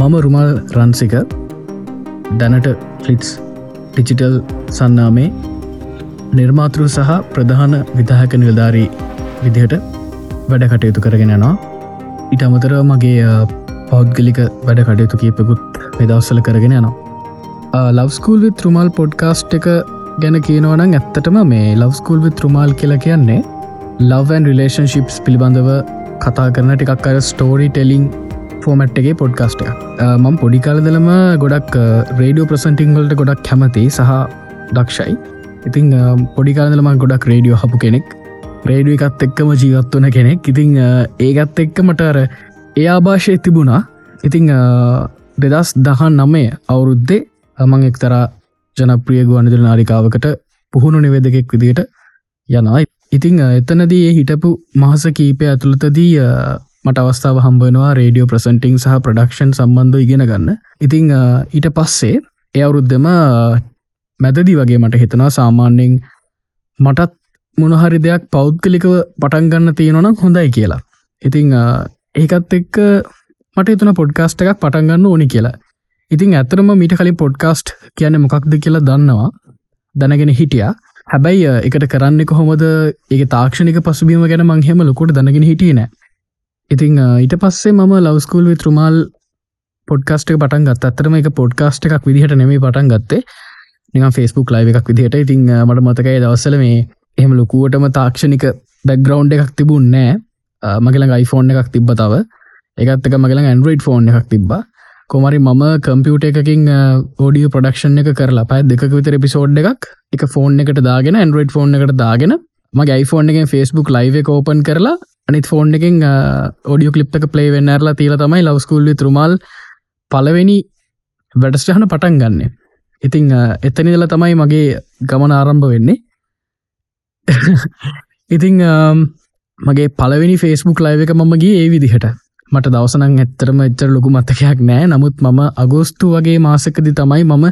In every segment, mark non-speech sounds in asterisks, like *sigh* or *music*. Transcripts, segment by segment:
මම රුමල් රන්සික දැනට ෆලිටස් ටිචිටල් සන්නාමේ නිර්මාතෘ සහ ප්‍රධාන විදාහක නිලධාරී විදිහට වැඩ කටයුතු කරගෙනනවා ඉට අමතර මගේ පෞද්ගලික වැඩ කටයුතු කීපකුත් වෙදවස්සල කරගෙන යනවා. ලවස්කූල් විත් රුමල් පොඩ්කාස්ට් එක ගැන කියනවනම් ඇත්තටම මේ ලවස්කූල් විත් රුමල් කියලා කියන්නේ ලවන් රිලේෂන්ශිප්ස් පිළිබඳව කතා කරන ටිකක් අර ස්ටෝරි ටෙලිං ෆෝමට්ගේ පොඩ්කාස්ට මම පොඩිකාලදලම ගොඩක් රේඩියෝ ප්‍රසන්ටිංවල්ට ගොඩක් කැමති සහ දක්ෂයි. ඉතිං පොඩිකාලදලම ගොඩක් රේඩියෝ හපු කෙනෙක්. රේඩිය එකත් එක්කම ජීවත්වන කෙනෙක්. ඉතිං ඒගත් එක්කමට අර ඒ ආභාෂය තිබුණා. ඉතිං දෙදස් දහන් නමේ අවුරුද්දේ අමං එක්තරා ජනප්‍රිය ගුවන්විදුර නාරිකාවකට පුහුණු නිවේදකෙක් විදිට යනයි ඉතිං එතනදී ඒ හිටපු මහස කීපය ඇතුළතදී මට අවස්ථාව හම්බවෙනවා රේඩියෝ ප්‍රසන්ටිං සහ ප්‍රඩක්ෂන් සම්බන්ධ ඉගෙන ගන්න. ඉතිං ඊට පස්සේ එය අවුරුද්ධම මැදදි වගේ මට හිතනවා සාමාන්‍යෙන් මටත් මොනහරි දෙයක් පෞද්ගලිකව පටන්ගන්න තියෙනනම් හොඳයි කියලා. ඉතිං ඒකත් එක්ක මට එතුන පොඩ්කාස්ට එකක් පටන්ගන්න ඕනි කියලා. ඉතිං ඇතරම මිට කලින් පොඩ්කාස්ට් කියන මොකක්ද කියලා දන්නවා. දැනගෙන හිටියා. හැබැයි එකට කරන්න කොහොමද? ඒ තාක්ෂණක පසුබීම ගැන මංහෙම ලොකොට දැනගෙන හිටිය නෑ. ඉතිං ඊට පස්සේ මම ලවස්කූල් වි ත්‍රමාල් පොඩ්කාස්ට පටන් ගත් අතරම එක පොඩ්කාස්ට එකක් විදිහට නෙමේ පටන් ගත්තේ. නික ෆෙස්බුක් ලයිව එකක් විදිහට. ඉතිං මට මතකයි දවස්සල මේ එහෙම ලොකුවටම තාක්ෂණික බැක්ග්‍රවන්් එකක් තිබුන් නෑ. මගලඟ iPhoneෆෝන් එකක් තිබ තව. එකත්තක මගලඟ ඇන්ඩරෝයිඩ් ෆෝන් එකක් තිබා කොමරි මම කම්පියුට එකකින් ෝඩිය ප්‍රඩක්ෂන් එක කරලා පයි දෙක විතර පිසෝඩ් එකක් එක ෆෝන් එකට දාගෙන ඇන්ඩරෝයිඩ් ෆෝන් එකට දාගෙන මගේ iPhoneෆෝන් එකෙන් ෆස්බුක් ලයිව එක ඕපන් කරලා අනිත් ෆෝන් එකින් ෝඩියෝ කලිප්ක ප්ලේ වෙන්නරලා තිීල තමයි ලවස්කූල්ලි ත්‍රමල් පලවෙනි වැඩස්ටහන පටන් ගන්න. ඉතිං එතනිදල තමයි මගේ ගමන ආරම්භ වෙන්නේ. *laughs* ඉතිං මගේ පලවෙනි ෆේස්බුක් ලයිව එක මම ගිය ඒ විදිහට. මට දවසනං ඇත්තරම එච්චර ලොකු මතකයක් නෑ. නමුත් මම අගෝස්තු වගේ මාසකදි තමයි මම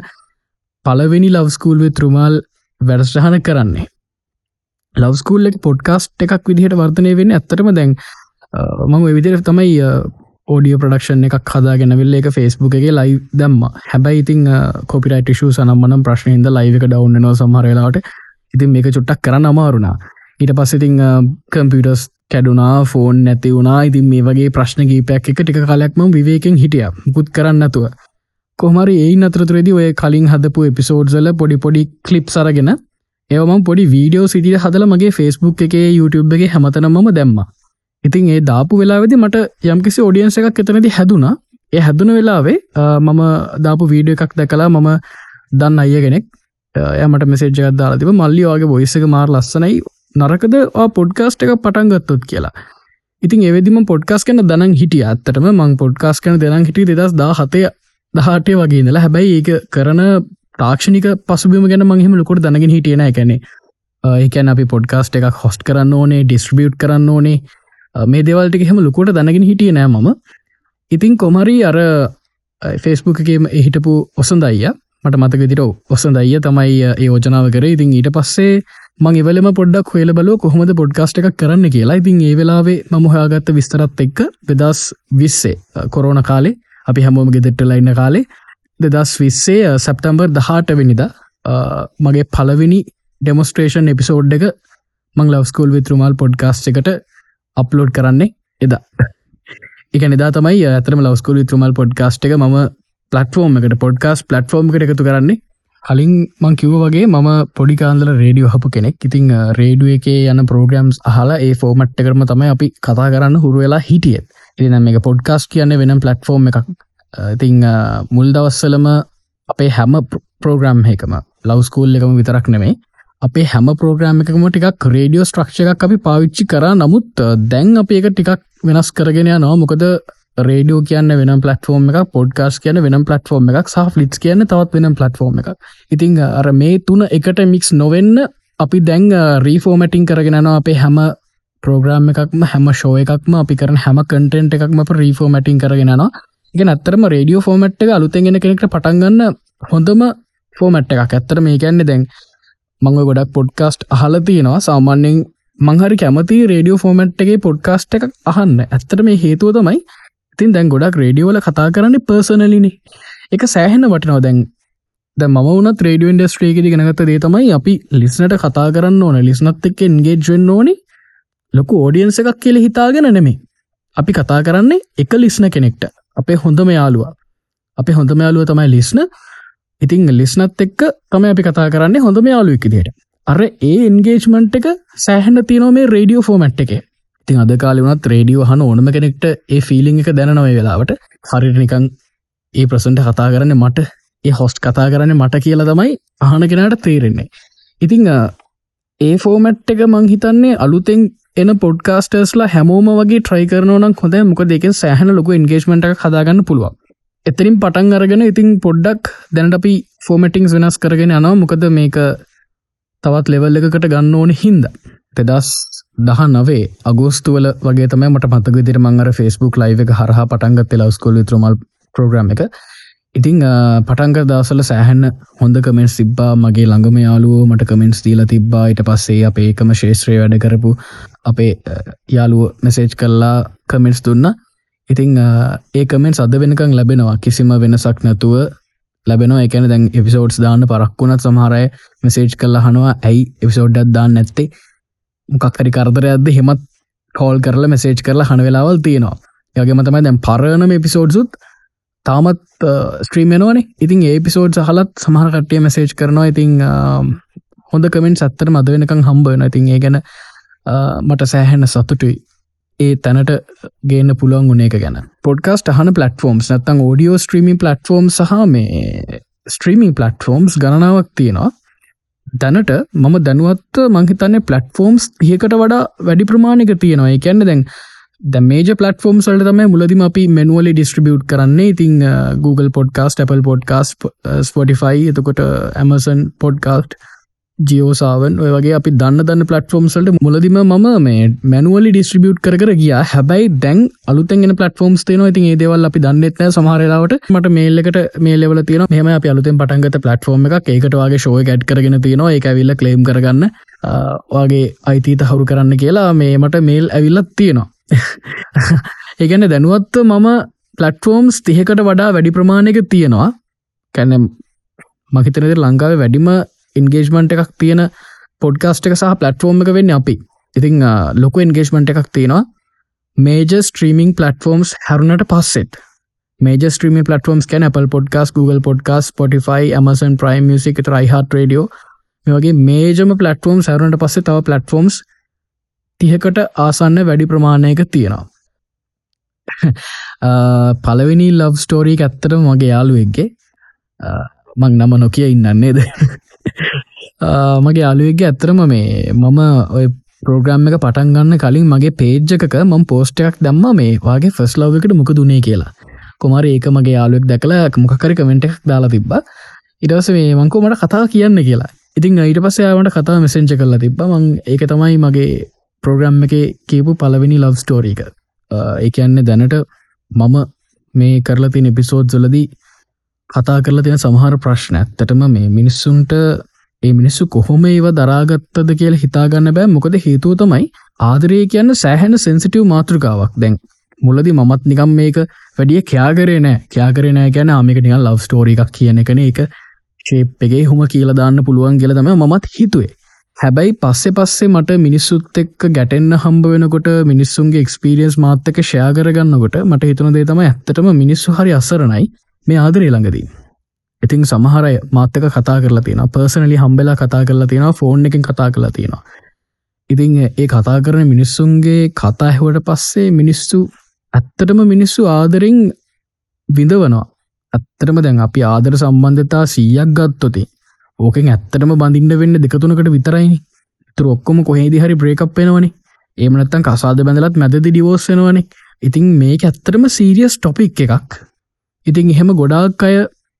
පලවෙනි ලවස්කූල් ත්‍රමාල් වැඩස්ටහන කරන්නේ. ලවස්කූල් එක පොඩ්කාස්ට් එකක් විදිහට වර්තනය වෙන්න ඇත්තරම දැන් මම විදිර තමයි ෝඩිය ප්‍රඩක්ෂන් එකක් හදාගෙනවෙල්ල එක ෆෙස්බුක් එක ලයි දම්ම. හැබැයි ඉතින් කොපිරයිට ෂූ සනම්මනම් ප්‍රශ්නයද ලයික ඩවන්න නෝ සමහරලාට ඉතින් මේක චුට්ටක් කරන්න අමාරුණා. ඊට පස්සඉතිං කම්පියටස් කැඩුනා ෆෝන් නැති වුණා. ඉතින් මේ වගේ ප්‍රශ්න ගීපයක් එක ටික කාලයක්ම විවේකෙන් හිටිය. පුත් කරන්න නැතුව. කොහමරි ඒ අතරතුරෙදි ඔය කලින් හදපු එපිසෝඩ්සල පොඩි පොඩි කලිප් සරගෙන ඒවම පොඩි වීඩියෝ සිටිය හදල මගේ ෆෙස්බුක් එක YouTube එක හැමතනමම දැම්ම. ඉතින් ඒ දාපු වෙලාවෙදි මට යම්කිසි ඔඩියන්ස එකක් එතනති හැදුනා. ඒ හැදුන වෙලාවේ මම දාපු වීඩියෝ එකක් දැකලා මම දන්න අයගෙනෙක් එමට මෙසේජ්ජකත් දාලාතිව මල්ලි වගේ බොයිස්සක මාර් ලස්සනයි. නරකද? පොඩ්කාස්ට එක පටන්ගත්තොත් කියලා. ඉතින් එවෙදිම පොඩ්කාස් කන දන හිටිය. අත්තටම මං පොඩ්කාස් කන දෙනම් හිටිය දෙදස් දා හතය දහටය වගේ ඉඳලා. හැබැයි ඒක කරන තාක්ෂණික පසුබිම ගැන මංහෙම ලොකොට දැනගෙන හිටියන එකැනෙ ඒකැන අපි පොඩ්කාස්ට එකක් හොස්ට කරන්න ඕනේ ඩිස්ට්‍රිබියට් කරන්න ඕනේ. මේ දෙවල්ට එහෙම ලොකොට දැනගෙන හිටිය නෑ මම. ඉතින් කොමරි අර ෆෙස්බුක් එකම එහිටපු ඔසඳ අයිය මට මතක දිර ඔසඳ අයිය තමයි ඒ යෝජනාව කර. ඉතින් ඊට පස්සේ මං එවලම පොඩ්ඩක් හොල බලෝ කොහොමද පොඩ්කාස්ට එකක් කරන්න කියලා. ඉතින් ඒ වෙලාවේ මම හොයාගත්ත විස්තරත් එක්ක දෙදස් විස්සේ කොරෝන කාලේ අපි හැමෝම ගෙදෙට්ටල ඉන්න කාලේ දෙදස් විස්සේ සැප්ටම්බර් දහට වෙනිද මගේ පලවෙනි ඩෙමොස්ට්‍රේෂන් එපිසෝඩ් එක මං ලවස්කූල් විත්‍රමල් පොඩ්කාස්ට එකට අප්ලෝඩ් කරන්නේ එදා. එක නිදා තමයි ඇතරම ලවස්කූල් විත්‍රමල් පොඩ්කාස්ට එක ම පලටෆෝර්ම් එකට පොඩ්කාස් පලටෆෝර්ම් එකට එකතු කරන්නේ. කලින් මං කිව්ව වගේ මම පොඩිකාන්දල රේඩියෝ හපු කෙනෙක්. ඉතිං රේඩුව එකේ යන පෝග්‍රම්ස් අහලා ඒ ෆෝමට් කරම තමයි අපි කතා කරන්න හුරු වෙලා හිටියත් එතිනම් එක පොඩ්කාස් කියන්න වෙන පලට්ෆෝර්ම් එකක්. Uh, ඉතිං uh, මුල් දවස්සලම අපේ හැම පෝග්‍රම් එකම ලවස්කූල් එකම විතරක් නෙමේ අපේ හැම පෝග්‍රම් එකම ටිකක් රේඩියෝ ස්ට්‍රක්ෂ එකක් අපි පාවිච්චි කර. නමුත් uh, දැන් අප ඒක ටිකක් වෙනස් කරගෙන නවා මොකද රේඩියෝ කියන්න වෙන පලටෆෝර්ම් එක පොඩ්කාස් කියන වෙන පලටෆෝර්ම් එකක් සහ ලිට් කියන්න තවත් වෙන පලටෆෝර්ම් එක ඉතිං අර මේ තුන එකට මික්ස් නොවෙන්න අපි දැන් රීෆෝමටිං කරගෙනනවා අපේ හැම ප්‍රෝග්‍රම් එකක්ම හැම ෂෝ එකක්ම අපි කරන හැම කටෙන්ට් එකක්ම රීෆෝමටිං කරගෙනවා එක අත්තරම රේඩියෝ ෆෝමට් එක අලුතෙන්ගෙන කෙනෙක්ට පටන්ගන්න හොඳම ෆෝමට් එකක්. ඇත්තර මේ කියන්න දැන් මංග ගොඩක් පොඩ්කාස්ට් අහල තියෙනවා. සාමාන්‍යෙන් මංහරි කැමති රේඩියෝ ෆෝමට් එකගේ පොඩ්කාස්ට් එක අහන්න. ඇත්තට මේ හේතුව තමයි තින් දැන් ගොඩක් රේඩියෝල කතා කරන්නේ පර්සනලිනි එක සෑහෙන වටනව. දැන් ද ම වන ්‍රේඩිය න්ඩස්ට්‍රේකෙ ගෙනගත දේ තමයි අපි ලිස්නට කතා කරන්න ඕන. ලිස්නත් එක්ක එන්ගේජ්වෙන් ඕනි. ලොකු ඕඩියන්ස එකක් කියල හිතාගෙන නෙමේ අපි කතා කරන්නේ එක ලිස්න කෙනෙක්ට. අපේ හොඳම යාලුවා අපේ හොඳම යාලුව තමයි ලිස්න. ඉතිං ලිස්නත් එක්ක තම අපි කතා කරන්නේ හොඳම යාලු එකදියට අර ඒ එන්ගේජ්මන්ට් එක සෑහන තියනෝ මේ රේඩියෝ ෆෝමට් එක. තින් අද කාලි වනත් රේඩියෝ හන ඕනම කෙනෙක්ට ඒ ෆිලිං එක දැනනොය වෙලාවට. හරිට නිකං ඒ ප්‍රසන්ට කතා කරන්න මට ඒ හොස්ට් කතා කරන්න මට කියලා තමයි අහන කෙනට තේරෙන්නේ. ඉතිං ඒ ෆෝමට් එක මං හිතන්නේ අලුතෙන් එන පොඩ්කාස්ටර්ස්ලා හැමෝම වගේ ට්‍රයි කරනවනම් හොඳ මොක දෙකෙන් සෑහන ලොක ඉන්ගේස්මට හදාගන්න පුළුවන්. එතරින් පටන් අරගෙන ඉතින් පොඩ්ඩක් දැනට අපි ෆෝමටිංස් වෙනස් කරගෙන යනවා. මොකද මේක තවත් ලෙවල් එකකට ගන්න ඕන හින්ද. තෙදස් දහ නවේ අගෝස්තුවල වගේ තම මට මතක දිර මංගර ෆස්බුක් ලයිව එක හරහ පටන්ගත් ලවස්කොල ත්‍රමල් ප්‍රෝග්‍රම එක. ඉතිං පටන්ක දවසල සෑහන්න හොඳ කමෙන්ස් තිබ්බා. මගේ ළඟම යාලුව මට කමෙන්ස් දීල තිබ්බා. ඊට පස්සේ අප ඒකම ශේත්‍රය වැඩ කරපු අපේ යාලුව මෙසේජ් කල්ලා කමෙන්ස් දුන්න. ඉතිං ඒකමෙන් සද වෙනකං ලැබෙනවා. කිසිම වෙනසක් නැතුව ලැබෙනවා. එකන දැන් එපිසෝඩ්ස් දාන්න පරක්වුණත් සමහරය මෙසේජ් කල්ලා හනවා ඇයි එපිසෝඩ්ඩත් දාන්න නැත්තේ? මොකක්හරි කරදරයක්ද? හෙමත් කෝල් කරලා මෙසේජ් කරලා හන වෙලාවල් තියෙනවා. යගේ මතමයි දැන් පරණම එපිසෝඩ්සුත් තාමත් uh, ස්ට්‍රීමෙනවානේ ඉතින් ඒපිසෝඩ් සහලත් සමහරකට්ටිය මැසේජ් කරනවා. ඉතිං um, හොඳ කමෙන්ට් සත්තර මද වෙනකං හම්බන ඉතින් ඒ ගැන uh, මට සෑහෙන සතුටුයි. ඒ තැනට ගේන්න පුළුවන් උනේ එක ගැන. පොඩ්කාස්ට හන පලටෆෝම්ස් නැත්තං ෝඩියෝ ස්ට්‍රීමි පලටෆෝම් සහ මේ ස්ට්‍රීමිං පලටෆෝම්ස් ගණනාවක් තියෙනවා. දැනට මම දැනුවත් මංහිතන්නේ පලටෆෝම්ස් තියකට වඩා වැඩි ප්‍රමාණික තියෙනවා. ඒ කියන්න දැන් ද මේජ පලටෆෝම් සල්ට තමයි මුලදිම අපි මෙනුවලි ඩිස්ට්‍රිබියුට් කරන්නේ. ඉතිං Google podcast Apple podcast Spotify එතකොට ඇමසන් පොඩ්කාස්ට් ජියෝසාවන් ඔය වගේ අපි දන්න දන්න පලටෆෝම් සල්ට මුලදිම මම මේ මැනුවලි ඩිස්ට්‍රිබියුට් කර ගිය. හැබැයි දැන් අලුතෙන් පලටෆෝම්ස් තේන ඉතින් ඒදවල් අපි දන්නෙත්න සමහරලාවට මට මේල්ලකට මේ ලෙවල තියන මෙම අප අලුතෙන් පටන්ගත පලටෆෝර්ම් එක ඒකට වගේ ශෝය ගැඩ් කරගෙන තියෙනවා. එක ඇවිල්ල කලේම් කරගන්න. වගේ අයිතීත හවරු කරන්න කියලා මේ මට මේල් ඇවිල්ලත් තියෙනවා. ඒගැන දැනුවත්ව මම පලටෆෝම්ස් තිහකට වඩා වැඩි ප්‍රමාණයක තියෙනවා. කැනම් මහිතනද ලංකාව වැඩිම ඉන්ගේජ්මන්ට් එකක් තියෙන පොඩ්කාස්ට එක සහ පලටෆෝර්ම් එක වෙන්න අපි. ඉතිං ලොක ඉන්ගේජ්මන්ට් එකක් තියෙනවා. මේජ ස්ට්‍රීමිං පලටෆෝම්ස් හැරුණට පස්සෙත්. මේජ ස්ට්‍රීම පලටෆෝම්ස් කැන Apple podcast Google podcast Spotify Amazon Prime Music රයිහට රඩියෝ මේ වගේ මේජම පලටෆෝම් සැරුණට පස්සේ තව පලටෆෝම්ස් තිහකට ආසන්න වැඩි ප්‍රමාණයක තියෙනවා. පලවෙනි ලව් ස්ටෝරී ඇත්තට මගේ යාළුවෙක්ගේ. මං නම නොකිය ඉන්නන්නේද මගේ යාළුවෙක්ගේ ඇත්තරම මේ මම ඔය ප්‍රෝග්‍රම් එක පටන් ගන්න කලින් මගේ පේජ්ජකක මම පෝස්ට එකක් දම්ම මේ වගේ ෆස් ලව් එකට මොක දුනේ කියලා. කොමර ඒක මගේ යාලුවෙක් දැකලා මොකකරි කමෙන්ට් එකක් දාලා තිබ්බ. ඉඩස මේ මංකෝ මට කතා කියන්න කියලා. ඉතින් ඊට පස්සයාමට කතා මෙසෙන්ච කරලා තිබ්බ. මං ඒක තමයි මගේ ප්‍රෝග්‍රම් එක කියපු පලවෙනි ලව් ස්ටෝරීක ඒඇන්න දැනට මම මේ කරලා තින එපිසෝඩ් සලදී කතා කරලා තියෙන සමහර ප්‍රශ්න. ඇත්තටම මේ මිනිස්සුන්ට ඒ මිනිස්සු කොහොම ඒව දරාගත්තද කියල හිතාගන්න බෑ. මොකද හේතුව තමයි ආදරය කියන්න සෑහැන සෙන්සිටව් මාතෘකාවක්. දැන් මුලදි මත් නිකම් මේක වැඩිය කයාගරේ නෑ. කයාගරේ නෑ ගැන ආමික නිකල් ලව් ස්ටෝරි එකක් කියන එකන. එක ශේප්පගේ හුම කියල දාන්න පුළුවන් කියල තම මත් හිතුවේ. හැබැයි පස්සෙ පස්සේ මට මිනිස්සුත් එක්ක ගැටෙන්න්න හම්බ වෙනකොට මිනිස්සුන්ගේ එක්ස්පිරියන්ස් මාත්තක ෂයාගරගන්නකොට මට හිතන දේ තම ඇත්තටම මිනිස්සු හරි අසරණයි මේ ආදරේ ළඟදී. ඉතින් සමහරය මාත්තක කතා කරලා තියෙන පර්සනලි හම්බෙලා කතා කරලා තියෙන ෆෝන් එකින් කතා කරලා තියෙනවා. ඉතින් ඒ කතා කරන මිනිස්සුන්ගේ කතා ඇහුවට පස්සේ මිනිස්සු ඇත්තටම මිනිස්සු ආදරෙන් විඳවනවා. ඇත්තටම දැන් අපි ආදර සම්බන්ධතා සීයක් ගත්තොති ඕකෙන් ඇත්තටම බඳින්න වෙන්න දෙකතුනකට විතරයිනි. තුර ඔක්කොම කොහේදි හරි බ්‍රේකප් වෙනවනේ. ඒමනත්තන් කසාද බැඳලත් මැදදි ඩිවෝස් වෙනවනේ. ඉතින් මේක ඇත්තටම සීරියස් ටොපික් එකක්. ඉතින් එහෙම ගොඩාක් අය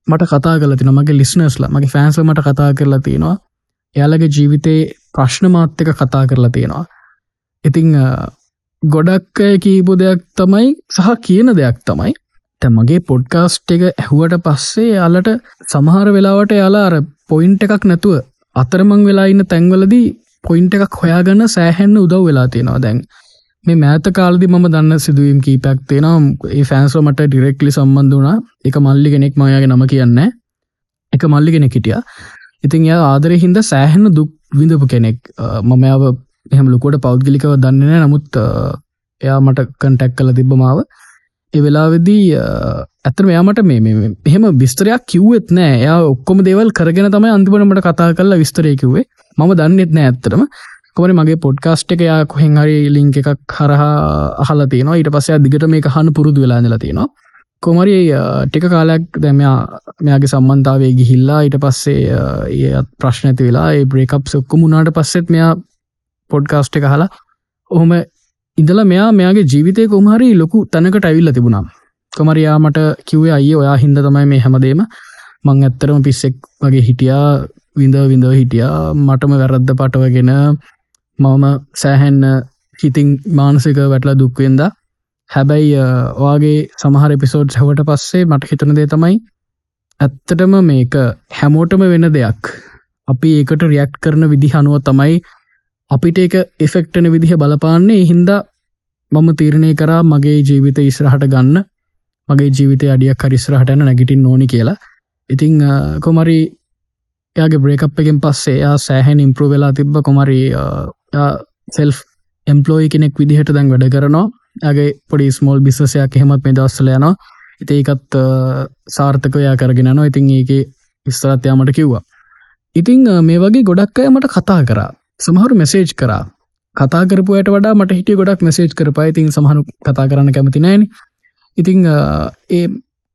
මට කතා කල තින මගේ ලිස්නස්ලා මගේ ෆෑන්සල මට කතා කරලා තියෙනවා. එයාලගේ ජීවිතේ ප්‍රශ්න මාත්‍යක කතා කරලා තියෙනවා. ඉතිං ගොඩක් අය කීපු දෙයක් තමයි සහ කියන දෙයක් තමයි. මගේ පොඩ්කාස්ට් එක ඇහුවට පස්සේ යාලට සමහර වෙලාවට යාලා අර පොයින්ට එකක් නැතුව අතරමං වෙලා ඉන්න තැන්වලදී පොයින්ට එකක් හොයාගන්න සෑහැන්න උදව් වෙලා තියෙනවා. දැන් මේ මෑත කාලදි මම දන්න සිදුවීම් කීපයක් තියෙනවා. ඒ ෆෑන්ස්ව මට ඩිරෙක්ලි සම්බන්ධ වුණා. එක මල්ලි කෙනෙක් මයාගේ නම කියන්න. එක මල්ලි කෙනෙක් හිටිය. ඉතින් ය ආදරය හින්ද සෑහෙන දුක් විඳපු කෙනෙක්. මම යාව එහෙම ලොකොට පෞද්ගලිකව දන්නන නමුත් එයා මට කන්ටැක් කල තිබ්බ මාව. ඒ වෙලාවෙදී ඇතර මෙයාමට මේ එහෙම විස්තරයක් කිව්වෙත් නෑ. යා ඔක්කොම දේවල් කරගෙන තමයි අන්තිමටමට කතා කරලා විස්තරය කිව්වේ. මම දන්නෙත් නෑ ඇත්තරම කොමරි මගේ පොඩ්කාස්ට් එක යා කොහෙන් හරි ලිංක එකක් හරහා අහල තියෙනවා. ඊට පස්සය දිගට මේ හන පුරුදු වෙලාඳලා තියෙනවා. කොමරි ටික කාලයක් දැමයා මෙයාගේ සම්බන්ධාවේ ගිහිල්ලා ඊට පස්සේ ඒ ප්‍රශ්න ඇති වෙලා ඒ බ්‍රේකප් සොක්කු මුණට පස්සෙත් මෙයා පොඩ්කාස්ට් එක හලා ඔහොම ඉඳලා මෙයා මෙයාගේ ජීවිතය කොමහරි ලොකු තැනකට ඇවිල්ල තිබුණා. කොමරයා මට කිව්වේ අයි ඔයා හින්ද තමයි මේ හැමදේම. මං ඇත්තරම පිස්සෙක් වගේ හිටියා විඳ විඳ හිටියා. මටම වැරද්ද පටවගෙන මම සෑහැන්න හිතින් මානසික වැටල දුක්වෙන්ද හැබැයි ඔයාගේ සමහර එපිසෝඩ් හැවට පස්සේ මට හිතන දේ තමයි ඇත්තටම මේක හැමෝටම වෙන දෙයක්. අපි ඒකට රියක්් කරන විදි හනුව තමයි අපිට එක එෆෙක්ටන විදිහ බලපාන්නේ. හින්දා මම තීරණය කරා මගේ ජීවිත ඉස්රහට ගන්න. මගේ ජීවිත අඩියක් හරිස්රහටන නැගිටින් ඕනි කියලා. ඉතිං කොමරි යාගේ බ්‍රේකප් එකෙන් පස්සේ යා සෑහැන් ඉම්ප්‍රෝ වෙලා තිබ්බ කොමරි සෙල් එම්පලෝයි කෙනෙක් විදිහට දැන් වැඩ කරනවා. ඇගේ පොඩි ස්මෝල් බිස්සයක් එහෙමත් මේ දස්සල යනවා. ඉතඒකත් සාර්ථකයා කරගෙන නවා ඉතින් ඒක විස්තරත්යාමට කිව්වා. ඉතිං මේ වගේ ගොඩක් අය මට කතා කරා. සමහරු මෙසේජ් කරා. කතා කරපුයට වඩා මට හිටිය ගොඩක් මෙසේජ් කරපා. ඉතින් සමහනු කතා කරන්න කැමති නෑන. ඉතිං ඒ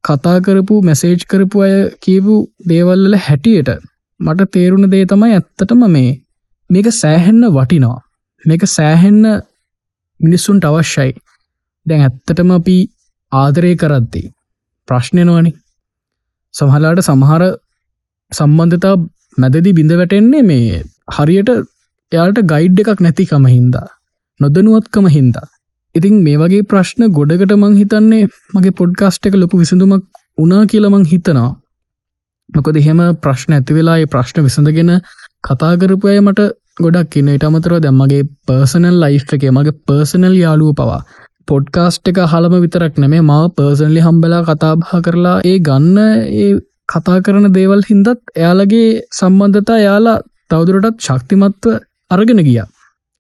කතා කරපු මෙසේජ් කරපු අය කියපු දේවල්ල හැටියට මට තේරුණ දේ තමයි ඇත්තටම මේ. මේක සෑහෙන්න වටිනවා. මේක සෑහෙන්න මිනිස්සුන්ට අවශ්‍යයි. දැන් ඇත්තටම අපි ආදරය කරද්දී ප්‍රශ්නයනවනි සමහලාට සමහර සම්බන්ධතා මැදදි බිඳ වැටෙන්නේ මේ හරියට එයාට ගයිඩ් එකක් නැතිකම හින්දා නොදනුවත්කම හින්දා. ඉතින් මේ වගේ ප්‍රශ්න ගොඩකට මං හිතන්නේ මගේ පොඩ්කාස්ට් එක ලොකු විසඳුමක් උනා කියලමං හිතනවා. මොකද එහෙම ප්‍රශ්න ඇති වෙලා ප්‍රශ්න විසඳගෙන කතා කරපු අය මට ගොඩක් ඉන්න ඉට අමතරව දැම්මගේ පර්සනල් ලයි් එක මගේ පර්සනල් යාලුව පවා. පොඩ්කාස්ට් එක හලම විතරක් නෙමේ මාව පර්සන්ලි හම්බලා කතාබහ කරලා ඒ ගන්න ඒ කතා කරන දේවල් හින්දත් එයාලගේ සම්බන්ධතා යාලා තවදුරටත් ශක්තිමත්ව අරගෙන ගිය.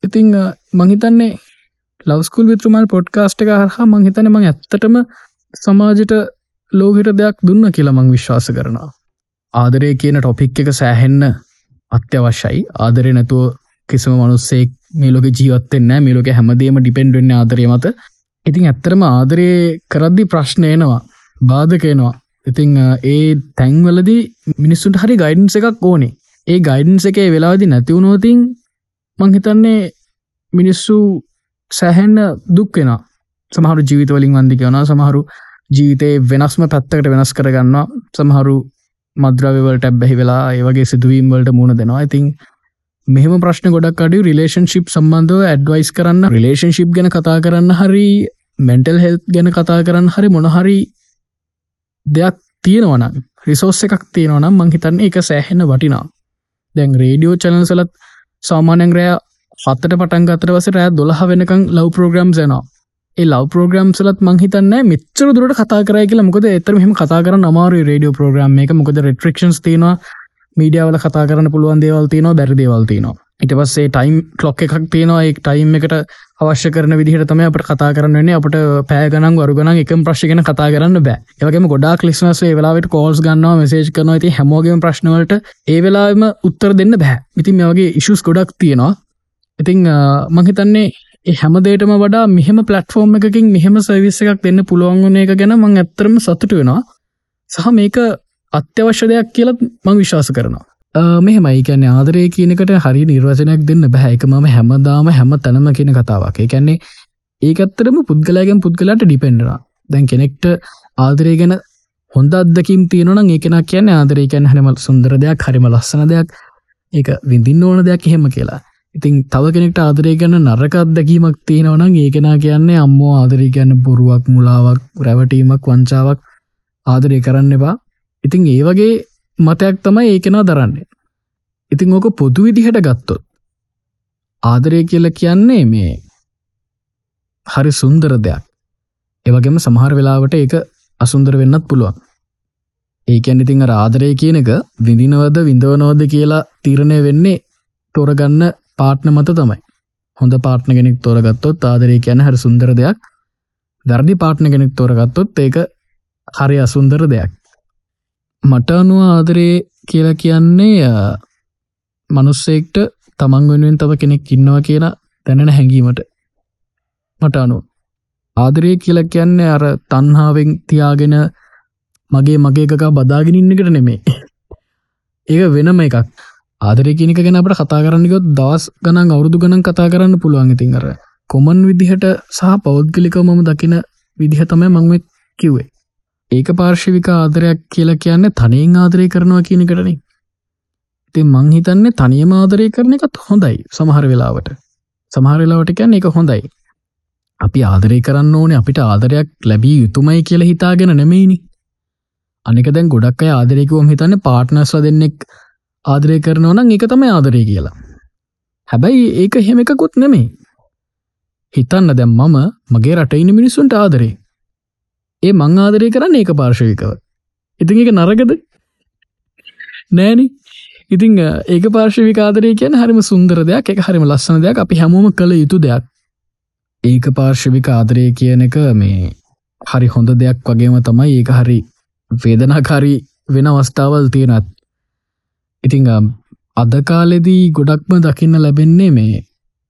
ඉතිං මහිතන්නේ ලවස්කුල් විත්‍රමල් පොඩ්කාස්ට් එක හරහා මංහිතන මං ඇත්තටම සමාජයට ලෝහිට දෙයක් දුන්න කියලා මං විශ්වාස කරනවා. ආදරය කියන ටොපික් එක සෑහෙන්න අත්‍යවශ්‍යයි. ආදරය නැතුව කිසිම මනුස්සෙක් මේලොක ජීවත්තෙන්න මේලොක හැමදේම ඩිපෙන්ඩෙන්න්න ආදරය මත. ඉතින් ඇත්තරම ආදරය කරද්දි ප්‍රශ්නයනවා බාධකයනවා ඉතිං ඒ තැන්වලදී මිනිස්සුන්ට හරි ගයිඩන්ස එකක් ඕනේ. ඒ ගයිඩන්ස එකේ වෙලාදි නැතිවුණෝතින් මංහිතන්නේ මිනිස්සු සැහැන්න දුක්වෙන සමහරු ජීවිතවලින් වන්දි කියවන සමහරු ජීවිතය වෙනස්ම පැත්තකට වෙනස් කරගන්නවා සමහරු මද්‍රවවලට ඇබැහි වෙලා ඒවගේ සිදුවීම් වලට මුණ දෙනවා. ඉතින් මෙහම ප්‍රශ්න ගොඩක් අඩ රිලේෂන්ශිප් සම්බන්ධව ඇඩ්වයිස් කරන්න රිලේෂන්ශිප් ගැන කතා කරන්න හරි මෙන්ටල් හෙල් ගැන කතා කරන්න හරි මොනහරි දෙයක් තියෙනවන රිසෝස් එකක් තියෙනවනම් මංහිතන්නේ එක සෑහෙන වටිනා දැන් රේඩියෝ චැනල්සලත් සාමානයෙන් රෑ හත්තට පටන් ගතර වස රෑ දොළහ වෙනකං ලව් ප්‍රෝග්‍රම් යනවා. ඒ ලව් ප්‍රෝග්‍රම් සලත් මංහිතන්න මෙච්චර දුරට කතා කරයි කියලා. මොකද එතර මෙම කතා කර අමාරු රඩියෝ ප්‍රෝග්‍රම් එක. මොකද රෙට්‍රක්ෂන්ස් තියෙනවා. මීඩියාවල කතා කරන්න පුළුවන් දේවල් තියනවා බැරි දේවල් තියනවා. ඉට පස්සේ ටයිම් කලොක් එකක් තියෙනවා. ඒ ටයිම් එකට අවශ්‍ය කරන විදිහට තම අපට කතා කරන්නන්නේ අපට පෑගනන් වරුගන එකම ප්‍රශ්ගෙන කතා කරන්න බෑ. ඒවගේම ගොඩා ලිස්නසේ වෙලාවට කෝල්ස් ගන්නවා මෙසේජ් කරන ඇති හැමෝගේම ප්‍රශ්නවලට ඒ වෙලාම උත්තර දෙන්න බෑ. ඉතින් මේගේ ඉශුස් ගොඩක් තියෙනවා. ඉතිං මහිතන්නේ හැමදේටම වඩා මෙහම පලටෆෝර්ම් එකකින් මෙහෙම සවිස්ස එකක් දෙන්න පුළුවන් වන එක ගැන මං ඇත්තරම සතුට වෙනවා. සහ මේක අත්‍යවශ්‍ය දෙයක් කියලත් මං විශ්වාස කරනවා. මෙහෙමයි. කියන්නේ ආදරය කියනකට හරි නිර්වචනයක් දෙන්න බැහැක මම හැමදාම හැම තැනම කියන කතාවක්. කැන්නේ ඒකත්තරම පුද්ගලයගෙන් පුද්ගලට ඩිපෙන්ඩරා දැන් කෙනෙක්ට ආදරය ගැන හොඳ අදකින් තියෙනන ඒකෙන කියන්න ආදරය කියන්න හැනම සුන්දර දෙයක් හරිම ලස්සන දෙයක්. ඒක විඳින්න ඕන දෙයක් එහෙම කියලා. ඉතින් තව කෙනෙක්ට ආදරය ගැන නරක අත්දැකීමක් තියෙනවනම් ඒකෙනා කියන්නේ අම්මෝ ආදරය ගැන්න බොරුවක් මුලාවක් රැවටීමක් වංචාවක් ආදරය කරන්න එපා. ඉතින් ඒ වගේ මතයක් තමයි ඒකෙනා දරන්නේ. ඉතිං ඕක පොදු විදිහට ගත්තොත් ආදරය කියල කියන්නේ මේ හරි සුන්දර දෙයක්. ඒවගේම සමහර වෙලාවට ඒක අසුන්දර වෙන්නත් පුළුවන්. ඒකැන් ඉතිං රාදරය කියන එක විඳිනවද විඳවනෝද කියලා තීරණය වෙන්නේ තොරගන්න පාට්න මත තමයි. හොඳ පාට්න කෙනෙක් තොරගත්තොත් ආදරය කියන හරි සුන්දර දෙයක්. දර්දි පාට්න කෙනෙක් තොරගත්තොත් ඒක හරි අසුන්දර දෙයක්. මට අනුව ආදරේ කියලා කියන්නේ මනුස්සෙක්ට තමන් වෙනුවෙන් තව කෙනෙක් ඉන්නවා කියලා දැනෙන හැඟීමට. මට අනු ආදරය කියලා කියන්නේ අර තන්හාාවෙන් තියාගෙන මගේ මගේ එකකා බදාගෙනන්නකට නෙමේ *laughs* ඒක වෙනම එකක්. ආදරය කියනක ගැන අපට කතා කරන්නකොත් දවස් ගනන් අවුරුදු ගණන් කතා කරන්න පුළුවන්. ඉතින් අර කොමන් විදිහට සහ පෞද්ගලික මම දකින විදිහ තමයි මංම කිව්වේ. ඒක පාර්ශවික ආදරයක් කියලා කියන්න තනයෙන් ආදරය කරනවා කියනකටන ඉතින් මං හිතන්නේ තනියම ආදරය කරන එකත් හොඳයි සමහර වෙලාවට. සමහර වෙලාවට කියන්න එක හොඳයි. අපි ආදරය කරන්න ඕනේ අපිට ආදරයක් ලැබී යුතුමයි කියලා හිතාගෙන නෙමෙයිනි. අනික දැන් ගොඩක් අය ආදරයකුවම හිතන්න පාට්නස්ල දෙන්නෙක් ආදරය කරනවනම් එක තමයි ආදරය කියලා. හැබැයි ඒක හෙම එකකුත් නෙමේ හිතන්න දැම් මම මගේ රටයින මිනිස්සුන්ට ආදරේ. ඒ මං ආදරය කරන්න ඒක පාර්ශවිකව. ඉතින් එක නරගද නෑනි. ඉතිං ඒක පාර්ශවිකාදරය කියන හරිම සුන්දර දෙයක් එක හරිම ලස්සන දෙයක්. අපි හැමෝම කළ යුතු දෙයක්. ඒක පාර්ශවික ආදරය කියන එක මේ හරි හොඳ දෙයක් වගේම තමයි ඒක හරි වේදනාකාරී වෙන අවස්ථාවල් තියෙනත්. ඉතිං අද කාලෙදී ගොඩක්ම දකින්න ලැබෙන්නේ මේ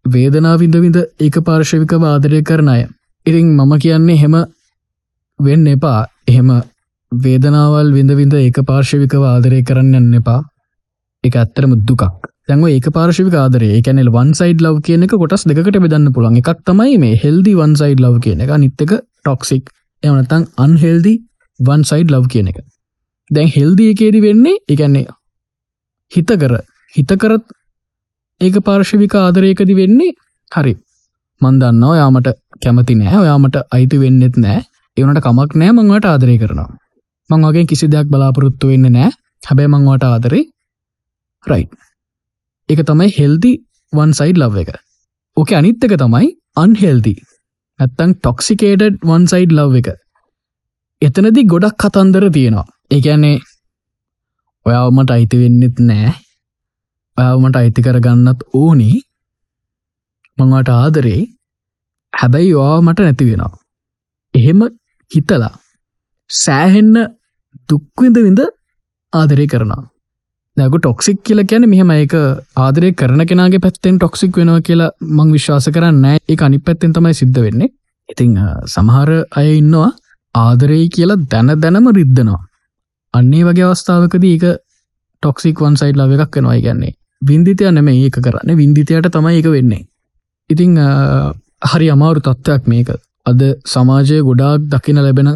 වේදනා විඳ විඳ ඒක පාර්ශවික ආදරය කරන අය. ඉරිං මම කියන්නේ හෙම වෙන්න එපා. එහෙම වේදනාවල් විඳ විඳ ඒක පාර්ශවිකව ආදරය කරන්න යන්න එපා. එක ඇත්තරම දුකක්. දැන්ව ඒක පාර්ශවික ආදරේ කැනෙල් වන්සයිඩ් ලව් කියන එක කොටස් දෙකට බෙදන්න පුළන් එකක් තමයි මේ හෙල්දි වන්සයිඩ් ලව් කියන එක. නිත්තක ටොක්සික් එමනතං අන්හෙල්දි වන්සයිඩ් ලව් කියන එක. දැන් හෙල්දී එකේදි වෙන්නේ එකන්නේ හිතකර. හිතකරත් ඒක පාර්ශවික ආදරයකදි වෙන්නේ හරි. මන්දන්න ඔයාමට කැමති නෑ ඔයාමට අයිති වෙන්නෙත් නෑ එවනට කමක් නෑ මංවට ආදරය කරනවා. මං වගේ කිසි දෙයක් බලාපොරොත්තු වෙන්න නෑ හැබැ මංවට ආදරේ රයි් එක තමයි හෙල්දි වන්සයිඩ් ලව් එක. ඕක අනිත් එක තමයි අන්හෙල්දි ඇත්තං ටොක්සිකේටඩ් වන්සයිඩ් ලව් එක. එතනදි ගොඩක් කතන්දර තියෙනවා. ඒකැන්නේ ඔයාවමට අයිති වෙන්නෙත් නෑ. ඔයාවමට අයිති කරගන්නත් ඕනි. මංවට ආදරේ. හැබැයි ඔයා මට නැති වෙනවා. එහෙම හිතලා සෑහෙන්න දුක්විඳ විඳ ආදරය කරනවා. දැක ටොක්සික් කියල ගැන මෙහම ඒක ආදරය කරන කෙනගේ පැත්තෙන් ටොක්සික් වෙනවා කියලා මං විශ්වාස කරන්න ඒ අනි පැත්තෙන් තමයි සිද්ධ වෙන්නේ. ඉතිං සමහර අය ඉන්නවා ආදරේ කියලා දැන දැනම රිද්ධනවා අන්නේ වගේ අවස්ථාවකද ඒක ටොක්සික් වන් සයිඩ් ලව එකක් වෙනවා. ගැන්නේ විින්දිතය නෙම ඒක කරන්න. විින්දිතයට තමයි එක වෙන්නේ. ඉතිං හරි අමාරු තත්ත්වයක් මේක. අද සමාජය ගොඩාක් දකින ලැබෙන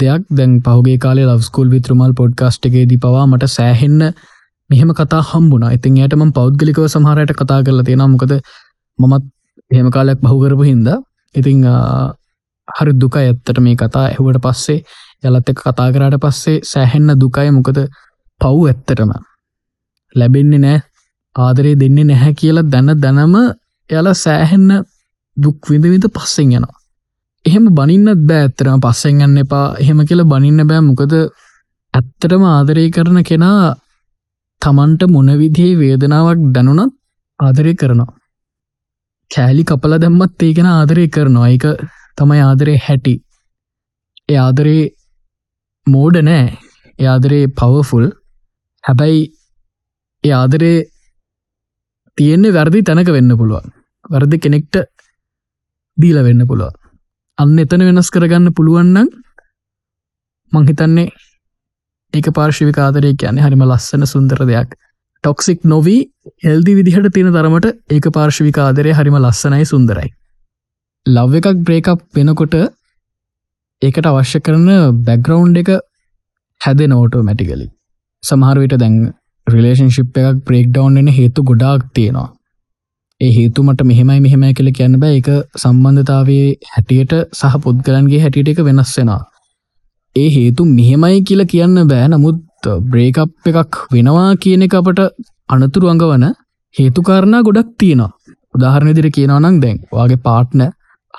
දෙයක්. දැන් පහුගේ කාලේ ලවස්කුල් විත්‍රමල් පොඩ්කාස්ට් එකේදී පවා මට සෑහෙන්න මෙහෙම කතා හම්බුණ. ඉතින් යට ම පෞද්ගලිකව සමහරයට කතා කරලා තියෙන මොකද මමත් එහෙම කාලයක් බහුකරපු හින්ද. ඉතිං හරි දුක ඇත්තට මේ කතා ඇහුවට පස්සේ. යලත් එක කතා කරාට පස්සේ සෑහෙන්න දුකයි. මොකද පව් ඇත්තටම ලැබෙන්නේ නෑ. ආදරේ දෙන්නේ නැහැ කියලා දැන දැනම එයාල සෑහෙන්න දුක් විඳවිඳ පස්සෙන් යනවා. එහෙම බනින්නත් බෑ ඇත්තරම පස්සෙන් ගන්න එපා. එහෙම කියල බනින්න බෑ. මොකද ඇත්තටම ආදරය කරන කෙනා තමන්ට මොනවිදිහේ වේදනාවක් දැනුනත් ආදරය කරනවා. කෑලි කපල දැම්මත් ඒගෙන ආදරය කරනවා. එක තමයි ආදරේ හැටි. ඒ ආදරේ මෝඩ නෑ. ඒ ආදරේ පවෆුල් හැබැයි ඒ ආදරේ තියෙන්නේ වැරදි තැනක වෙන්න පුළුවන්. වර්ද කෙනෙක්ට දීල වෙන්න පුළුවන්. අන්න එතන වෙනස් කරගන්න පුළුවන්නම් මංහිතන්නේ ඒක පාර්ශවික ආදරය කියන්නේ හරිම ලස්සන සුන්දර දෙයක්. ටොක්සික් නොවී එල්දි විදිහට තියෙන තරමට ඒක පාර්ශවික ආදරය හරිම ලස්සනයි සුන්දරයි. ලව් එකක් බ්‍රේකප් වෙනකොට ඒකට අවශ්‍ය කරන බැග්‍රවන්් එක හැදෙන ඕටෝ මැටිකලි සමහරවිට දැන් රිලේෂන්ශිප් එකක් බ්‍රේක් ඩවන්් එන හේතු ගොඩාක් තියෙනවා. ඒ හේතුමට මෙහෙමයි මෙහෙමයි කියල කියන්න බෑ. එක සම්බන්ධතාවේ හැටියට සහ පුද්ගලන්ගේ හැටියට එක වෙනස් වෙනවා. ඒ හේතු මෙහෙමයි කියලා කියන්න බෑ. නමුත් බ්‍රේකප් එකක් වෙනවා කියන එක අපට අනතුරු අඟවන හේතුකාරණා ගොඩක් තියෙනවා. උදාහරණ දිර කියනවනං දැන් වගේ පාට්න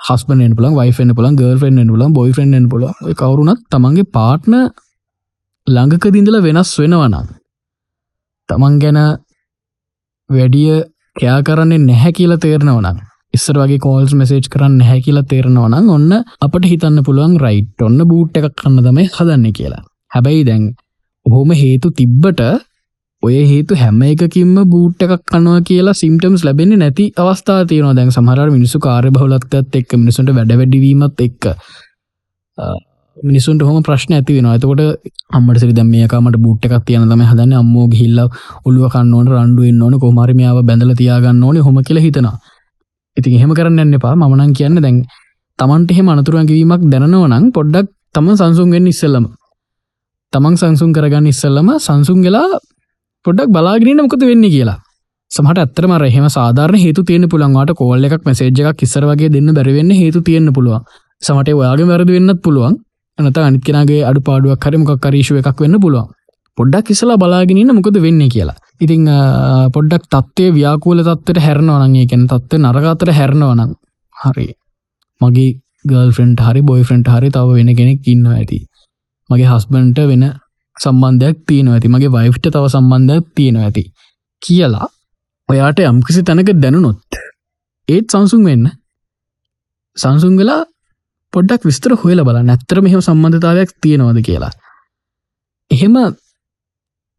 හස්බෙන් පුලන් වයිෆෙන් පුලන් ගර්ෆෙන් පුලන් බොයි ෆෙන්ෙන් පුල කවරුනත් තමන්ගේ පාට්න ළඟක දිඳල වෙනස් වෙනවනම් තමන් ගැන වැඩිය කයා කරන්නේ නැහැ කියලා තේරනවනම් ඉස්සර වගේ කෝල්ස් මෙසේජ් කරන්න නැහැ කියලා තේරනවනම් ඔන්න අපට හිතන්න පුළුවන් රයිට් ඔන්න බූට් එකක් කන්න තමයි හදන්න කියලා. හැබැයි දැන් ඔහොම හේතු තිබ්බට ඔය හේතු හැම එකකින්ම බූට් එකක් කනවා කියලා සිම්ටම්ස් ලැබෙන්නේ නැති අවස්ථා තියෙනවා. දැන් සමහර මිනිසු කාර්ය බහුලත්වයත් එක්ක මිනිසුන්ට වැඩ වැඩිවීමත් එක්ක. මිනිසුන්ට හොම ප්‍රශ්න ඇති වෙන ඇතකොට අම්මට සිරි දැම මේකමට බුට් එකක් තියන තම හදන්න. අම්මෝ හිල්ල ඔල්ුව කන්නවන රන්ඩුවෙන් ඕන කොමරිමියාව බැඳල තියාගන්න ඕන හොම කියල හිතනවා. ඉතින් එහෙම කරන්න එන්න එපා. මනන් කියන්න දැන් තමන්ට එහෙම අනතුරුවන්කිවීමක් දැනනවනං පොඩ්ඩක් තම සංසුන්ගෙන් ඉස්සල්ලම. තමන් සංසුන් කරගන්න ඉස්සල්ලම සංසුන්ගලා පොඩක් බලාගෙනන්න මොකද වෙන්න කියලා. සමට ඇත්තරම රහෙම සාධාරන හේතු තියෙන පුළන්වාට කෝල්ල එකක් මෙසේජ් එකක් කිසර වගේ දෙන්න බැරිවෙන්න හේතු තියෙන්න්න පුළුවන්. සමට ඔයාගේ වැරදි වෙන්නත් පුළුවන්. එනත අනිත්කෙනගේ අඩු පාඩුවක් කරමක් කරීශුව එකක් වෙන්න පුළුවන්. පොඩ්ඩක් කිසලා බලාගෙනන්න මොකද වෙන්න කියලා. ඉතිං පොඩ්ඩක් තත්වය ව්‍යාකූල තත්වට හැරනවනගේ කැන තත්ව නරගතර හැරනවනම් හරි මගේ ගල් ෆ්‍රෙන්ට් හරි. බොයි ෆ්‍රෙන්ට් හරි තව වෙන කෙනෙක් ඉන්න ඇති. මගේ හස්බන්ට වෙන සම්බන්ධයක් තියෙන ඇති. මගේ වයිෆ්ට තව සම්බන්ධයක් තියෙන ඇති. කියලා ඔයාට යම්කිසි තැනක දැනුනොත් ඒත් සංසුන් වෙන්න. සංසුන් වෙලා පොඩ්ඩක් විස්තර හොයල බල නැත්තර මෙහම සම්බන්ධතාවයක් තියෙනවද කියලා. එහෙම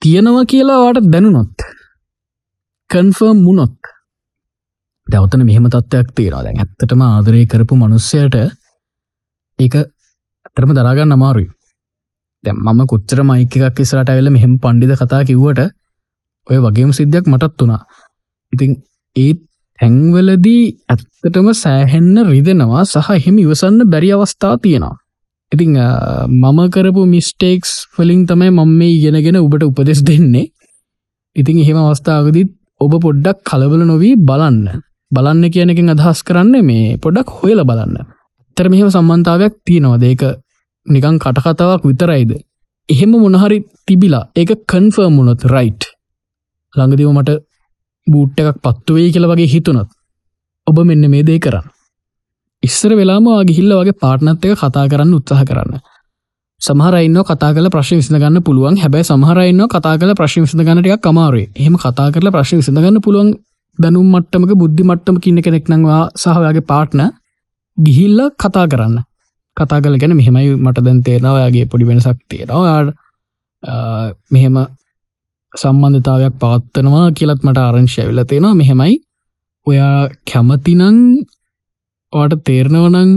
තියෙනවා කියලා වාට දැනුනොත් කන්ෆර්ම් මුණොත් දවතන මෙහෙම තත්ත්වයක් තියෙනවා. දැන් ඇත්තටම ආදරය කරපු මනුස්සයට ඒක ඇතරම දරාගන්න අමාරුයි. දැම් මම කොච්චර මයික එකක් ඉස්රට ඇවෙල මෙහෙම පණ්ඩිද කතා කිව්වට ඔය වගේම සිද්ධයක් මටත් වුණා ඉතින් ඒත් හැංවලදී ඇත්තටම සෑහෙන්න රිදෙනවා සහ එහෙම ඉවසන්න බැරි අවස්ථා තියෙනවා. ඉතිං මම කරපු මිස්ටේක්ස් වලින් තමයි මම මේ ඉගෙනගෙන ඔබට උපදෙස් දෙන්නේ. ඉතින් එහෙම අවස්ථාවකදීත් ඔබ පොඩ්ඩක් කලබල නොවී බලන්න. බලන්න කියනකින් අදහස් කරන්න මේ පොඩක් හොයල බලන්න. තර මෙහෙම සම්බන්ධාවයක් තියෙනවා දේක නිකං කටකතාවක් විතරයිද? එහෙම මොනහරි තිබිලා ඒක කන්ෆර්ම් වුණොත් රයිට් ළඟදිව මට බූට් එකක් පත්තුවේ කියල වගේ හිතුනත් ඔබ මෙන්න මේ දේ කරන්න. ඉස්සර වෙලාම ගිහිල්ල වගේ පාටනත් එක කතා කරන්න උත්සාහ කරන්න. සමහරයින්න කතා කල ප්‍රශ්න විසඳගන්න පුළුවන්. හැබැයි සමහරයින්න කතා කල ප්‍රශ්න විසඳගන්නටයක් කමාරේ එහෙම කතා කරල ප්‍රශ්න විසඳගන්න පුළුවන් දැනුම් මට්ටමක බුද්ධි මට්ටම කියන්න කෙනෙක්නංවා සහයාගේ පාට්න ගිහිල්ල කතා කරන්න. කතා කල ගැන මෙහෙමයි මට දැන් තේරවායාගේ පොඩි වෙනසක් තියෙනවා. මෙහෙම සම්බන්ධතාවයක් පවත්වනවා කියලත් මට ආරංශය වෙල තියෙනවා. මෙහෙමයි. ඔයා කැමතිනං වාට තේරණවනං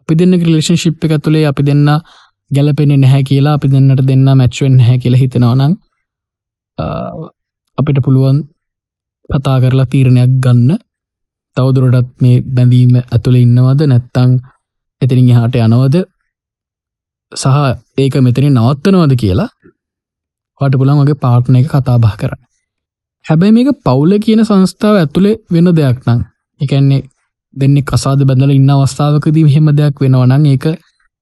අපි දෙන්න රිලේෂන් ශිප් එක තුළේ අපි දෙන්න ගැලපෙන නැහැ කියලා අපි දෙන්නට දෙන්න මැච්වෙන් හැ කියලා හිතෙනවනං අපිට පුළුවන් කතා කරලා තීරණයක් ගන්න. තවදුරටත් මේ බැඳීම ඇතුළ ඉන්නවද? නැත්තං එතිරින් එහාට යනවද? සහ ඒක මෙතනින් නවත්තනවද කියලා වට පුළන් වගේ පාට්න එක කතා බහ කරන්න. හැබැයි මේක පවුල කියන සංස්ථාව ඇතුළේ වෙන දෙයක් නම් එකන්නේ දෙන්නේ කසාද බැඳල ඉන්න අවස්ථාවකදී හෙම දෙයක් වෙනවනං ඒක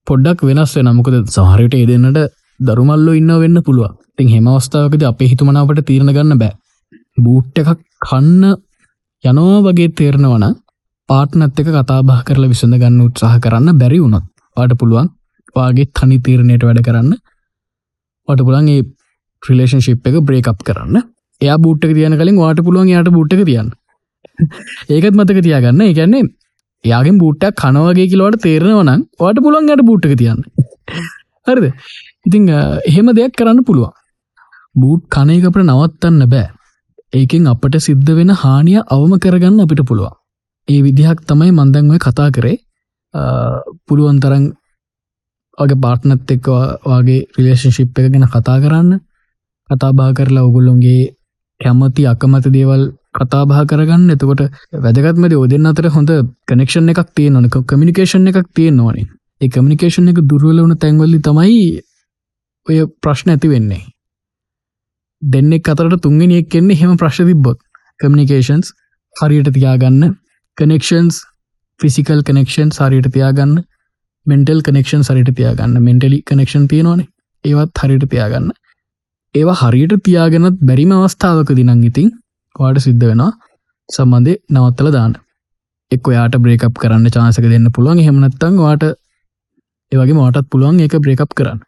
පොඩ්ඩක් වෙනස් වෙන මොකද සහරයට ඒ දෙන්නට දරුමල්ලො ඉන්න වෙන්න පුළුව තින් හෙම අවස්ථාවකද අපේ හිතුමනාවට තීරණ ගන්න බෑ. බූට් එකක් කන්න යනවා වගේ තේරණවන පාටනත් එක කතාබා කරලා විසඳ ගන්න උත්සාහ කරන්න බැරි වුණොත් වාට පුළුවන් වාගේ තනි තීරණයට වැඩ කරන්න. වට පුළන් ඒ ප්‍රිලේෂන් ශිප් එක බ්‍රේකප් කරන්න. එය බූට්ක තියන කලින් වාට පුළුවන් යායට බූට්ක තියන්න. ඒකත් මතක තියාගන්න. එකන්නේ යාගෙන් බූට්ටක් කනවගේ කිලවට තේරෙනවනම් වාට පුළුවන් යට බූට්ක තියන්න. හරිද? ඉතිං එහෙම දෙයක් කරන්න පුළුවන්. බූට් කනයකපට නවත්තන්න බෑ. ඒකෙන් අපට සිද්ධ වෙන හානිය අවම කරගන්න අපිට පුළුවන්. ඒ විදිහක් තමයි මන්දංව කතා කරේ. පුළුවන් තරන් වගේ පාට්නත් එක්ක වගේ රිලේෂන් ශිප් එක ගැන කතා කරන්න. කතාබා කරලා ඔගුල්ලොන්ගේ කැමති අකමති දේවල් කතාබා කරගන්න. එතකොට වැදගත්මද ඔදෙන් අතර හොඳ කනෙක්ෂන් එකක් තිය නොනක කමිනිකේෂන් එකක් තියෙන් ඕනේ ඒ කමිනිකේෂන් එක දුර්වල වුණ තැන්වල්ලි තමයි ඔය ප්‍රශ්න ඇති වෙන්නේ. දෙන්නෙක් අතරට තුන්ගෙනෙක් එන්නේ හෙම ප්‍රශ් තිබ්බොත්. කමිනිකේෂන්ස් හරියට තියාගන්න. කනෙක්ෂන්ස් ෆිසිකල් කනෙක්ෂන් සරියට තියාගන්න මෙන්ටල් කනෙක්ෂන් සරිට තියාගන්න. මෙන්ටලි කනෙක්ෂන් තියෙනවානේ. ඒවත් හරියට තියාගන්න. ඒවා හරියට තියාගෙනත් බැරිම අවස්ථාවක දිනං ඉතින් වාට සිද්ධ වෙනවා සම්බන්ධය නවත්තල දාන්න. එක් ඔයාට බ්‍රේකප් කරන්න චාසක දෙන්න පුළුවන්. හෙමනත්තං වාට ඒවගේ මටත් පුළුවන් ඒක බ්‍රේකප් කරන්න.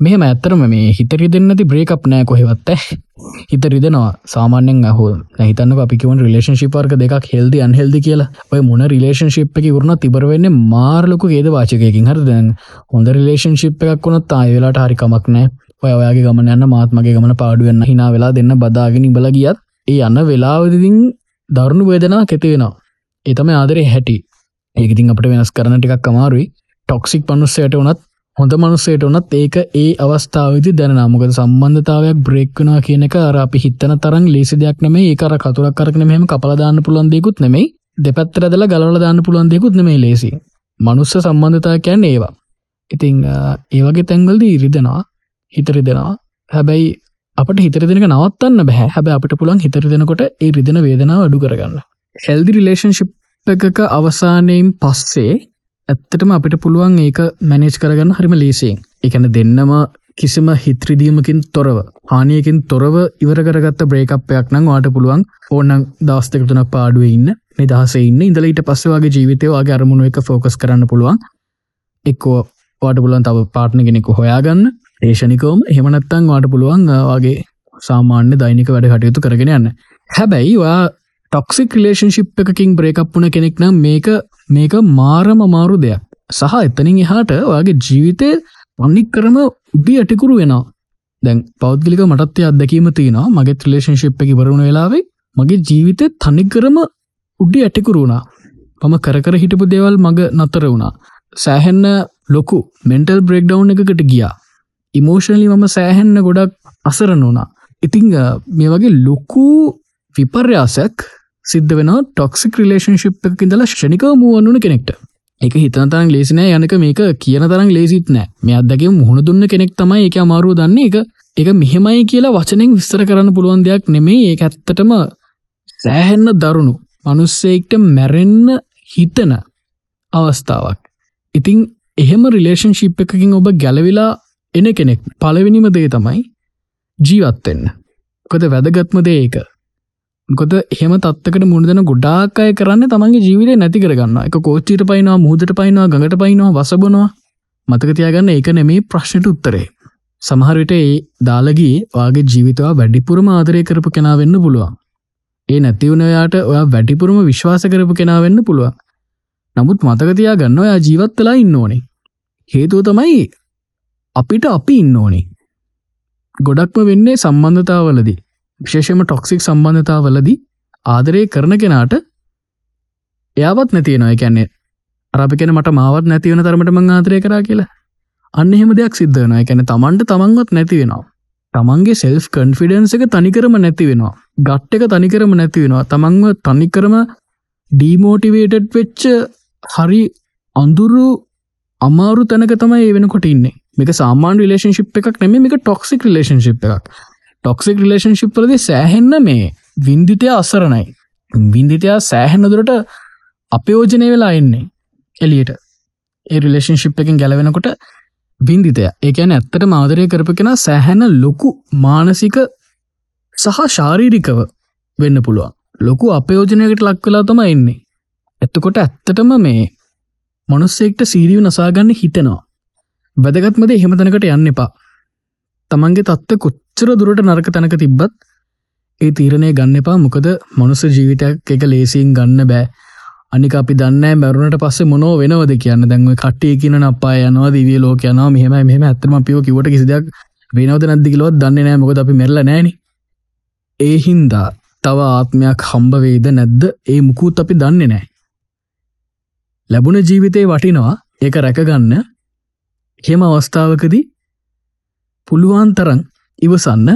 මෙහම ඇත්තරම මේ හිතරි දෙන්නති බ්‍රේකප් නෑ කොහෙවත්ත හිතරිදෙනවා සාමාන්‍යෙන් අහ හිතන්න අපිකවන් රිලේශන්ශිපර්ක දෙකක් හෙල්දි අන්හෙල්දි කියලා. ඔය මොන රිලේශන්ශිප් එක වරුණ තිබරවෙන්න මාර්ලොක ඒද වාචකයකින් හර දැන් හොඳ රිලේශන්ශිප් එකක් වුණත් ආයවෙලාට හරිකමක් නෑ ඔය ඔයාගේ ගමන යන්න මාත්මගේ ගමන පාඩුවන්න හිනා වෙලා දෙන්න බදාගෙන බල ගියත් ඒ යන්න වෙලාවදිින් දරුණු වේදනා කෙතිවෙනවා ඒතම ආදරේ හැටි. ඒකතින් අපට වෙනස් කරන ටිකක් අමාරුයි. ටොක්සික් පනුස්සයට වනත් හොඳ මනුස්සයට වනත් ඒක ඒ අවස්ථාවදි දැනනාමකද සම්බන්ධතාවයක් බ්‍රේක්වනා කියන එක අර අපි හිතන තරන් ලේසි දෙයක් නෙමේ ඒකර කතුරක් කරන මෙම කපලදාන්න පුළන්දෙකුත් නෙමයි. දෙපැත්තරදල ගලවල දාන්න පුළන්දෙකුත් නෙමේ ලේසි මනුස්ස සම්බන්ධතා කියන්න ඒවා. ඉතිං ඒවගේ තැන්වල්ද ඉරිදෙනවා හිතරි දෙනවා හැබැයි අපට හිතර දෙනක නවත්තන්න බැහැ හැබ අපට පුළන් හිතර දෙනකොට ඒ රිදෙන වේදනාව අඩු කරගන්න. හෙල්දි රිලේශන්ශිප් එකක අවසානයෙන් පස්සේ ඇත්තටම අපිට පුළුවන් ඒක මැනේජ් කරගන්න හරිම ලේසියෙන්. එකන දෙන්නම කිසිම හිත්‍රදීමකින් තොරව හානියකින් තොරව ඉවර කරගත්ත බ්‍රේකප්යක් නම් වාට පුළුවන් ඕන්න දස්තක තුන පාඩුව ඉන්න නිදහසේ ඉන්න. ඉඳලට පස්සවාගේ ජීවිතය වගේ අරමුණු එක ෆෝකස් කරන්න පුළුවන්. එක්කෝ වාට පුලන් තව පාට්න කෙනෙකු හොයාගන්න ඒෂණිකෝම හෙමනත්තං වාට පුළුවන් වගේ සාමාන්‍ය දෛනික වැඩ කටයුතු කරගෙන යන්න. හැබැයි වා ටොක්සික් රිලේශන්ශිප් එකකින් බ්‍රේකප් වුණ කෙනෙක් නම් මේක මේක මාරම අමාරු දෙයක්. සහ එතනින් එහාට ඔයාගේ ජීවිතය පන්නික් කරම උඩි ඇටිකුරු වෙනවා. දැන් පෞද්ගලික මටත්ය අදැකීම තියෙනවා. මගේ ත්‍රලේශන්ශිප් එක වරුණ වෙලාවේ මගේ ජීවිතය තනිකරම උඩ්ඩි ඇටිකුරුණා පම කරකර හිටපු දේවල් මග නතර වුණා. සෑහෙන්න ලොකු මෙන්ටල් බ්‍රෙක් ඩව් එකකට ගියා. ඉමෝෂණලි මම සෑහෙන්න ගොඩක් අසරන වුණා. ඉතිං මේ වගේ ලොකු විපර්යාසයක් සිද්ධ වෙන ටොක්සික් රිලේශන්ශිප් එක ඉඳලා ෂණිකව මුවන්නුන කෙනෙක්ට. එක හිතන තරම් ලේසිනෑ යනක මේක කියන තරම් ලේසිත් නෑ. මේ අදගේ මුහුණ දුන්න කෙනෙක් තමයි එක අමාරුව දන්නේ. එක එක මෙහෙමයි කියලා වචනෙන් විස්තර කරන්න පුළුවන් දෙයක් නෙමේ ඒ ඇත්තටම සෑහෙන්න දරුණු මනුස්සෙක්ට මැරෙන්න හිතන අවස්ථාවක්. ඉතිං එහෙම රිලේෂන්ශිප් එකකින් ඔබ ගැලවිලා එන කෙනෙක් පලවෙනිම දේ තමයි ජීවත්වෙන්න කොද වැදගත්ම දේ ඒක. ගොද එහෙම තත්කට මුණදන ගොඩාක් අය කරන්න තමන්ගේ ජීවිතය නැති කරගන්න එක කෝච්චිට පයිනවා මුහදට පයිනවා ගඟට පයිනවා වසබනවා මතකතියාගන්න ඒක නෙමේ ප්‍රශ්නයට උත්තරේ. සමහරවිට ඒ දාලගී වාගේ ජීවිතවා වැඩිපුරම ආදරය කරපු කෙනා වෙන්න පුළුවන්. ඒ නැතිවුණයාට ඔයා වැඩිපුරම විශ්වාස කරපු කෙනා වෙන්න පුළුවන්. නමුත් මතකතියා ගන්න ඔයා ජීවත්වෙලා ඉන්න ඕනේ. හේතුව තමයි අපිට අපි ඉන්න ඕනේ. ගොඩක්ම වෙන්නේ සම්බන්ධතාවලදී විශේෂම ටොක්සික් සම්බන්ධතාවලදී ආදරය කරන කෙනාට එයාවත් නැතියනවා එකැන්නේ අරපිකෙන මට මාවත් නැතිවන තරමට මං ආදරය කරා කියලා. අන්න එහෙම දෙයක් සිද්ධ වෙන එකැන තමන්ට තමන්වත් නැති වෙනවා. තමන්ගේ සෙල්ෆ් කන්ෆිඩන්ස එක තනිකරම නැති වෙනවා. ගට්ට එක තනිකරම නැති වෙනවා. තමන්ව තනිකරම ඩීමෝටිවේටඩ් වෙච්ච හරි අඳුරු අමාරු තැනක තමයි ඒ වෙනකොට ඉන්නේ. මේක සාමාන් රිලේශන්ශිප් එකක් නෙම මේක ටොක්සික් රිලේශන්ශිප් එකක්. ටොක්සික් රිලේශන්ශිප්ලද සෑහෙන්න මේ වින්දිතය අසරණයි. වින්දිතයා සෑහෙන්නදුරට අපයෝජනය වෙලා එන්නේ එලියට ඒ රිලේශන්ශිප් එකින් ගැලවෙනකොට බින්දිතය ඒකැන ඇත්තට මාදරය කරප කෙන සෑහැන ලොකු මානසික සහ ශාරීරිකව වෙන්න පුළුවන්. ලොකු අපයෝජනයකට ලක් වෙලා තම එන්නේ. එත්තකොට ඇත්තටම මේ මොනුස්සෙක්ට සීරියව නසාගන්න හිතෙනවා. වැදගත්මද එහෙමතනකට යන්න එපා. තමන්ගේ තත්ත්ව කොච්චර දුරට නරක තැනක තිබ්බත් ඒ තීරණය ගන්න එපා. මොකද මනුස්ස ජීවිතයක් එක ලේසින් ගන්න බෑ. අනික අපි දන්න මැරුණට පස්සේ මොනෝ වෙනවද කියන්න. දැන්ව කට්ටේ කියන අපා යනවා දිවිය ලෝක යනවා. මෙහම මෙහම ඇත්තම පියෝ කිවට කිසිදයක් වෙනවද නැද්දිකිලොත් දන්න නෑ මොකද අපි මෙරල නෑන ඒ හින්දා තව ආත්මයක් හම්බවේද නැද්ද? ඒ මුකුත් අපි දන්නේ නෑ ලැබුණ ජීවිතේ වටිනවා. ඒක රැකගන්න. හෙම අවස්ථාවකදී පුළුවන් තරන් ඉවසන්න.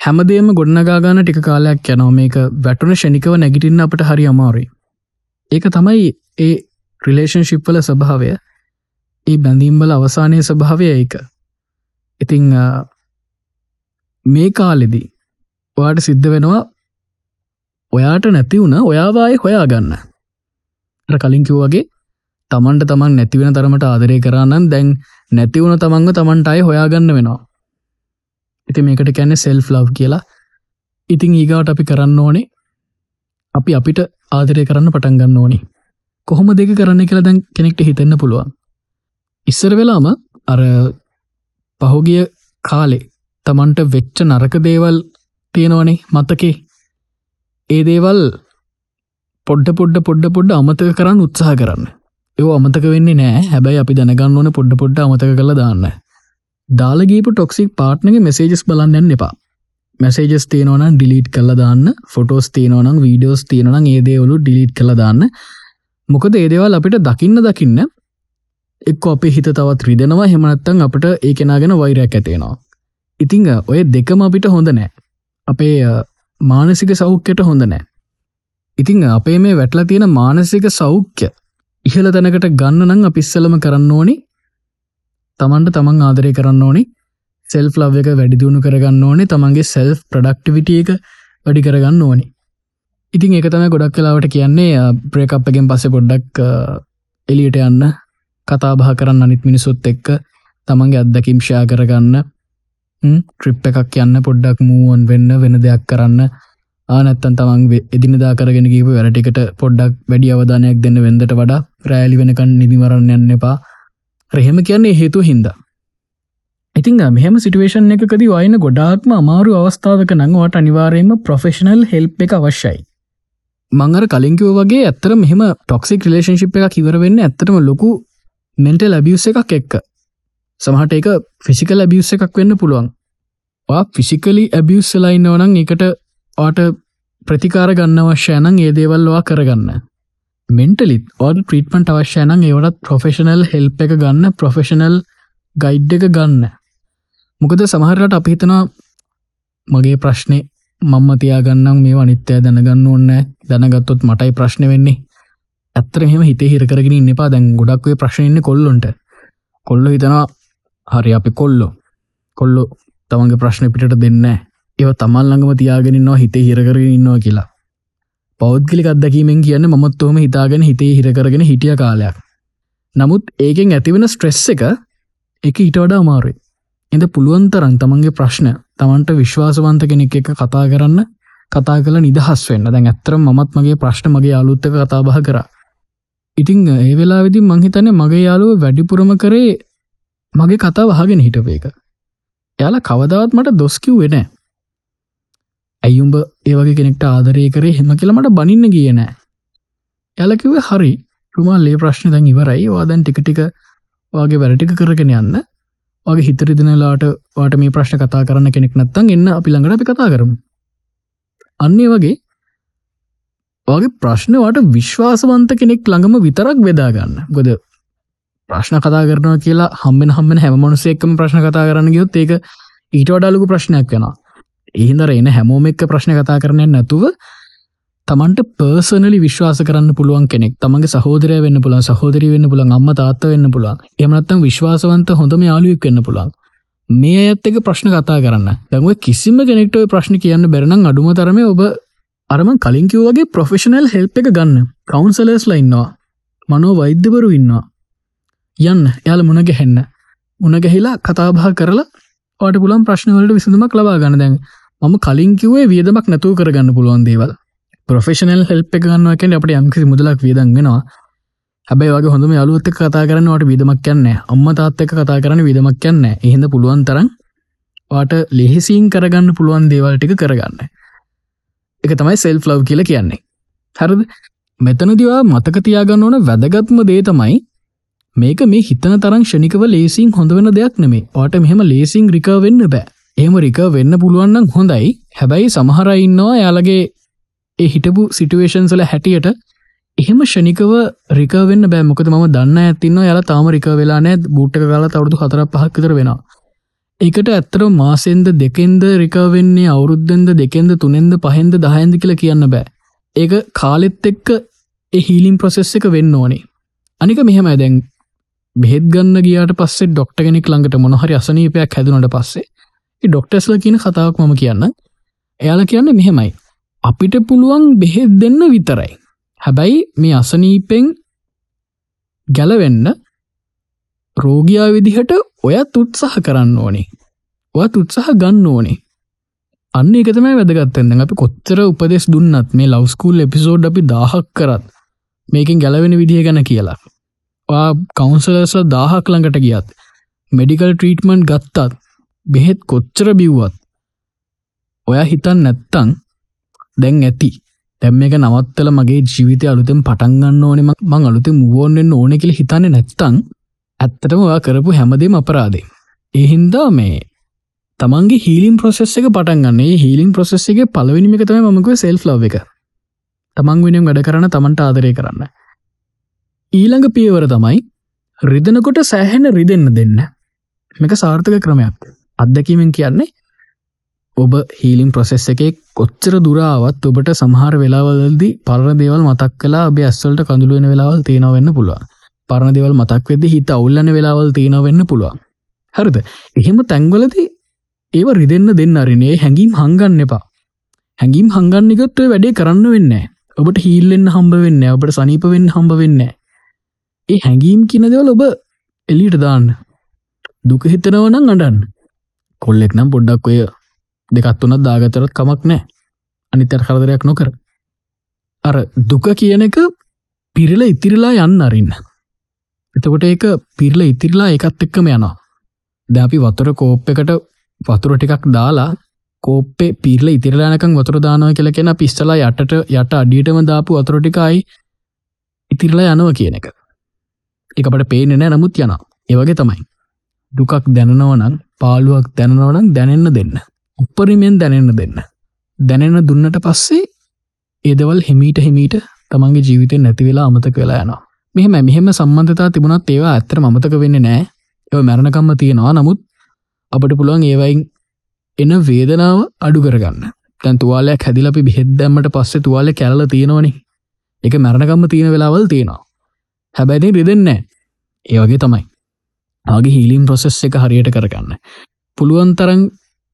හැමදේම ගොඩනගාගන්න ටික කාලයක් යනෝ මේක වැටුන ෂණිකව නැගිටින්න අපට හරි අමාරුයි. ඒක තමයි ඒ රිලේෂන් ශිප්පල ස්වභාවය. ඒ බැඳීම්බල අවසානය ස්වභාවය ඒක. ඉතිං මේ කාලෙදී ඔයාට සිද්ධ වෙනවා ඔයාට නැති වුණ ඔයාවාය හොයාගන්න. කලින්කිව් වගේ තමන්ට තමන් නැතිවෙන තරමට ආදරය කරන්නන් දැන් නැතිවුණ තමන්ග තමන්ට අය හොයාගන්න වෙනවා. ඉති මේකට කැන්න සෙල්ෆ් ලව් කියලා. ඉතිං ඒගාවට අපි කරන්න ඕනේ අපි අපිට ආදරය කරන්න පටන් ගන්න ඕනි. කොහොම දෙක කරන්න කියලා දැන් කෙනෙක්ට හිතන්න පුළුවන්. ඉස්සර වෙලාම අර පහුගිය කාලේ තමන්ට වෙච්ච නරක දේවල් තියෙනවනේ මතකේ. ඒ දේවල් පොඩ්ඩ පොඩ්ඩ පොඩ්ඩ පොඩ්ඩ අමතක කරන්න උත්සාහ කරන්න. ඒ අමතක වෙන්නේ නෑ හැබැයි අපි දැනගන්න ඕන පොඩ්ඩ පොඩ්ඩ අමතක කළ දාන්න. දාලගීපු ටොක්සික් පාට්නගේ මෙසේජස් බලන්න එපා. මැසේජස් තියෙනවන ඩිලිට් කළ දාන්න ෆොටෝස් තියෙනවනම් වීඩියෝස් තියෙනනම් ඒදේවලු ඩිලිට් කළ දාන්න. මොකද ඒදේවල් අපිට දකින්න දකින්න එක් අපේ හිත තවත් රිදෙනවා හෙමනත්තන් අපට ඒ කෙනගෙන වෛරයක් ඇතියෙනවා ඉතිං ඔය දෙකම අපිට හොඳ නෑ. අපේ මානසික සෞඛ්‍යයට හොඳ නෑ. ඉතිං අපේ මේ වැටලා තියෙන මානසික සෞඛ්‍ය ඉහල තැනකට ගන්න නං අපිස්සලම කරන්න ඕනි. තමන්ට තමන් ආදරය කරන්න ඕනි. සෙල් ලව් එක වැඩිදිුණු කරගන්න ඕනේ. තමන්ගේ සෙල් ප්‍රඩක්ටිවිට එක වැඩි කරගන්න ඕනි. ඉතින් එක තම ගොඩක් කලාවට කියන්නේ ප්‍රේකප්පගෙන් පස්සෙ පොඩ්ඩක් එලියට යන්න කතා බහ කරන්න අනිත් මිනිසුත් එක්ක තමන්ගේ අත්දකිම්ෂයා කරගන්න ට්‍රිප් එකක් යන්න පොඩ්ඩක් මූුවන් වෙන්න වෙන දෙයක් කරන්න. ආනත්තන් තමන් එදිනදා කරගෙන ගීප වැරටිකට පොඩ්ඩක් වැඩි අවධානයක් දෙන්න වෙන්දට වඩා රෑලි වෙනකන් නිදිමරන්න යන්න එපා. රහෙම කියන්නේ හේතු හින්දා. ඉතිං මෙහම සිටුවේෂන් එකකද වයින ගොඩාක්ම අමාරු අවස්ථාවක නංවට අනිවාරයම ප්‍රොෆෙෂනල් හෙල්ප් එක අවශ්‍යයි. මංගර කලින්කිව වගේ ඇත්තර මෙහම ටොක්සික් රිලේශන්ශිප් එක කිවරවෙන්න ඇත්තටම ලොකු මෙන්ට ලැබියස් එකක් එක්ක. සමහට එක ෆිසිකල් ඇබියස් එකක් වෙන්න පුළුවන්. ෆිසිකලි ඇබියස්සලයින්න වනං එකට ආට ප්‍රතිකාර ගන්න අවශ්‍යයනං ඒ දේවල්වා කරගන්න. මෙන්ටලිත් ඕල් ප්‍රීට්මන්ට අවශ්‍යයනං ඒවටත් ප්‍රොෆෙෂනල් හෙල්ප එක ගන්න ප්‍රොෆෙෂනල් ගයිඩ් එක ගන්න. මොකද සමහරට අපි හිතනවා මගේ ප්‍රශ්නය මම්ම තියාගන්නම් මේ අනිත්‍යය දැනගන්න ඕන්න දැනගත්තොත් මටයි ප්‍රශ්න වෙන්නේ. ඇත්තර මෙම හිතේ හිරකරගෙන ඉන්නපා දැන් ගොඩක්වේ ප්‍රශ්නයන්න කොල්ලොන්ට. කොල්ල හිතනවා හරි අපි කොල්ලො. කොල්ලො තමන්ගේ ප්‍රශ්න පිට දෙන්න ඒව තමල් ළඟම තියාගෙනන්නවා හිතේ හිරකරගෙන ඉන්නවා කියලා. පෞද්ගලික අත්දැකීමෙන් කියන්න මොත්තොම හිතාගෙන හිතේ හිරකරගෙන හිටිය කාලයක්. නමුත් ඒකෙන් ඇතිවෙන ස්ට්‍රෙස් එක එක ඊට වඩා අමාරුයි. එද පුළුවන්තරන් තමන්ගේ ප්‍රශ්න තමන්ට විශ්වාසවන්ත කෙනෙක් එක කතා කරන්න කතා කළ නිදහස් වෙන්න. දැන් ඇත්තර මත් මගේ ප්‍රශ්න මගේ අලුත්තක කතා බහ කර. ඉතිං ඒ වෙලා විදි මංහිතන මගේ යාලුව වැඩිපුරම කරේ මගේ කතා වහගෙන හිටප එක. එයාල කවදාවත් මට දොස්කිව් වෙන ඇයුම්ඹ ඒවගේ කෙනෙක්ට ආදරය කරේ? හෙම කියලමට බනින්න කියන එයාලකිව හරි රුමා ලේ ප්‍රශ්න දැන් ඉවරයි. වාදැන් ටිකටික වගේ වැරටික කරගෙන යන්න. වගේ හිතරිදිනලාට වාට මේ ප්‍රශ්න කතා කරන්න කෙනෙක් නත්තන් එන්න අපි ළඟට අපි කතා කරමු. අන්නේ වගේ වගේ ප්‍රශ්නවට විශ්වාසවන්ත කෙනෙක් ළඟම විතරක් වෙදාගන්න ගොද ප්‍රශ්න කතා කරනවා කියලා හම්බෙන හම්බෙන හැම මනුසෙක්කම ප්‍රශ්න කතා කරන්න ගයොත් ඒක ඊට වඩාලුකු ප්‍රශ්නයක් වෙන එහින්දර එන හැමෝම එක්ක ප්‍රශ්න කතා කරනය නැතුව තමන්ට පර්සනලි විශ්වාස කරන්න පුළුවන් කෙනෙක් තමන්ගේ සහෝදරය වෙන්න පුළන් සහෝදරි වෙන්න පුළන් අම්ම තාත්ත වෙන්න පුළන් එමනත්තම් විශ්වාසවන්ත හොඳම යාලුවෙක් වෙන්න පුළන් මේ ඇත් එක ප්‍රශ්න කතා කරන්න. දැමුව කිසිම කෙනෙක්ටව ප්‍රශ්න කියන්න බැරනම් අඩුම තරම ඔබ අරම කලින් කිව් වගේ ප්‍රොෆෙෂනල් හෙල්ප එක ගන්න. කවන්සලස්ලා ඉන්නවා. මනෝ වෛද්‍යවරු ඉන්නවා. යන්න. යාල මුණ ගැහෙන්න. උනගැහිලා කතාබා කරලා ට පුලන් ප්‍රශ්නවලට විසඳමක් ලබා ගන්න. දැන් මම කලින් කිවේ වියදමක් නැතුව කරගන්න පුළුවන් දේවල්. ප්‍රොෆෙෂනල් හෙල්ප ගන්නවා කියෙන අපට යම්කිසි මුදලක් වියදන්ගෙනවා හැබැයි වගේ හොඳම යාලුවත්ත කතා කරන්නවට විදමක් යන්න අම්ම තාත්තක කතා කරන විදමක් යන්න එහිද පුළුවන් තරන් වාට ලෙහෙසින් කරගන්න පුළුවන් දේවල් ටික කරගන්න. එක තමයි සෙල් ලව් කියල කියන්නේ. හරද? මෙතනදිවා මතක තියාගන්න ඕන වැදගත්ම දේ තමයි මේක මේ හිතන තරම් ෂණිකව ලේසින් හොඳ වෙන දෙයක් නෙමේ පාට මෙහෙම ලේසින් රික වෙන්න බෑ. එහෙම රික වෙන්න පුළුවන්නම් හොඳයි. හැබැයි සමහරයින්නවා යාලගේ ඒ හිටපු සිටුවේෂන්සල හැටියට. එහෙම ෂණිකව රිකවෙන්න බෑමොකද ම දන්න ඇතින්න යාලා තාම රික වෙලා නෑ බුට්ට කාලා තවරුදු හතර පහක්කතර වෙන ඒකට ඇත්තර මාසෙන්ද දෙකෙන්ද රිකවෙන්නේ අවුරුද්ධෙන්ද දෙකෙන්ද තුනෙන්ද පහෙන්ද දහයන්ද කියලා කියන්න බෑ. ඒක කාලෙත් එක්ක ඒ හීලිම් ප්‍රොසෙස් එක වෙන්න ඕනේ. අනික මෙහෙම දැන් බෙහෙත් ගන්න ගියාට පස්සේ ඩොක්ට කෙනෙක් ළඟට මොනහරි අසනීපයක් හැදුනට පස්සේ ඩොක්ටස්ල කියන කතාවක් මම කියන්න එයාල කියන්න මෙහෙමයි අපිට පුළුවන් බෙහෙත් දෙන්න විතරයි. හැබැයි මේ අසනීපෙන් ගැලවෙන්න රෝගයා විදිහට ඔයත් උත්සාහ කරන්න ඕනේ. ඔයත් උත්සාහ ගන්න ඕනේ. අන්න එකතමයි වැදගත්තන්න අපි කොච්චර උපදෙස් දුන්නත් මේ ලවස්කූල් එපිසෝඩ් අපි දාහක් කරත් මේකින් ගැලවෙන විදිහ ගැන කියලා කවන්සලස්ල දාහක් ළඟට ගියත් මෙඩිකල් ට්‍රීටමන්් ගත්තත් බෙහෙත් කොච්චර බිව්වත් ඔයා හිතන් නැත්තං දැන් ඇති. දැම් එක නවත්තල මගේ ජීවිතය අලුතෙන් පටන්ගන්න ඕනෙම මං අලුතෙ මුවෝන්ෙන් ඕන කියල හිතන්න නැත්තං ඇත්තටම ඔයා කරපු හැමදේම අපරාදේ එහින්දා මේ තමන්ගේ හීලින් ප්‍රොසෙස් එක පටන්ගන්නේ හීලින් ප්‍රොසෙස් එක පලවෙනිම එක තම මක සෙල් ලව් එක. තමන් වෙනම් වැඩ කරන්න තමන්ට ආදරය කරන්න. ඊළඟ පියවර තමයි රිදනකොට සෑහෙන රිදෙන්න දෙන්න. මේක සාර්ථක ක්‍රමයක්. අත්දැකීමෙන් කියන්නේ ඔබ හීලින් ප්‍රොසෙස් එක කොච්චර දුරාවත් ඔබට සමහර වෙලාවලදී පරණ දේවල් මතක් කලා ඔබ ඇස්වල්ට කඳුළුවෙන වෙලාවල් තියෙනවෙන්න පුළුවන්. පරණ දෙවල් මතක් වෙද හිත අවුල්ලන වෙලාවල් තියෙනවෙන්න පුළුවන්. හරිද? එහෙම තැන්වලදී ඒව රිදෙන්න දෙන්න අරිනේ. හැඟීම් හංගන්න එපා. හැඟීම් හංගන්නකොත්ව වැඩේ කරන්න වෙන්න ඔබට හීල්ලෙන් හම්බ වෙන්න ඔබට සනීප වෙන්න හම්බ වෙන්න ඒ හැඟීම් කියනදවල ඔබ එලිට දාන්න. දුක හිතනවනං අඩන්න කොල්ලෙක් නම් පොඩ්ඩක් ඔය දෙකත් වනත් දාගතරත් කමක් නෑ අනිතර කරදරයක් නොකර. අර දුක කියන එක පිරිල ඉතිරිලා යන්න අරින්න. එතකොට ඒක පිරිල ඉතිරිලා එකත් එක්කම යනවා. දැපි වතුර කෝප් එකට වතුර ටිකක් දාලා කෝප්පේ පිරල ඉතිරලානකං වතුර දානව කියල කෙන පිස්සලා යටට යට අඩියටම දාපු වතුරටිකයි ඉතිරලා යනව කියන එක. එකපට පේනෙ නෑ නමුත් යන ඒවගේ තමයි. දුකක් දැනනවනම් පාලුවක් දැනනවනම් දැනෙන්න දෙන්න. උපරිමෙන් දැනෙන්න දෙන්න. දැනෙන දුන්නට පස්සේ ඒදවල් හෙමීට හෙමීට තමන්ගේ ජීවිතය නැතිවෙලා අමතක වෙලා යනවා. මෙහෙම මෙහෙම සම්බන්ධතා තිබුණත් ඒවා ඇත්තර මතක වෙන්න නෑ එ මැරණකම්ම තියෙනවා. නමුත් අපට පුළුවන් ඒවයින් එන වේදනාව අඩු කරගන්න. තැන් තුවාලයක් හැදිලපි බෙහෙද්දැම්මට පස්සේ තුවාල කැල්ල තියෙනවනේ. එක මැරණකම්ම තියෙන වෙලාවල් තියෙනවා. හැබැයිති රිදෙන්නේ ඒවගේ තමයි. ආගේ හීලිම් ප්‍රොසෙස් එක හරියට කරගන්න. පුළුවන් තරන්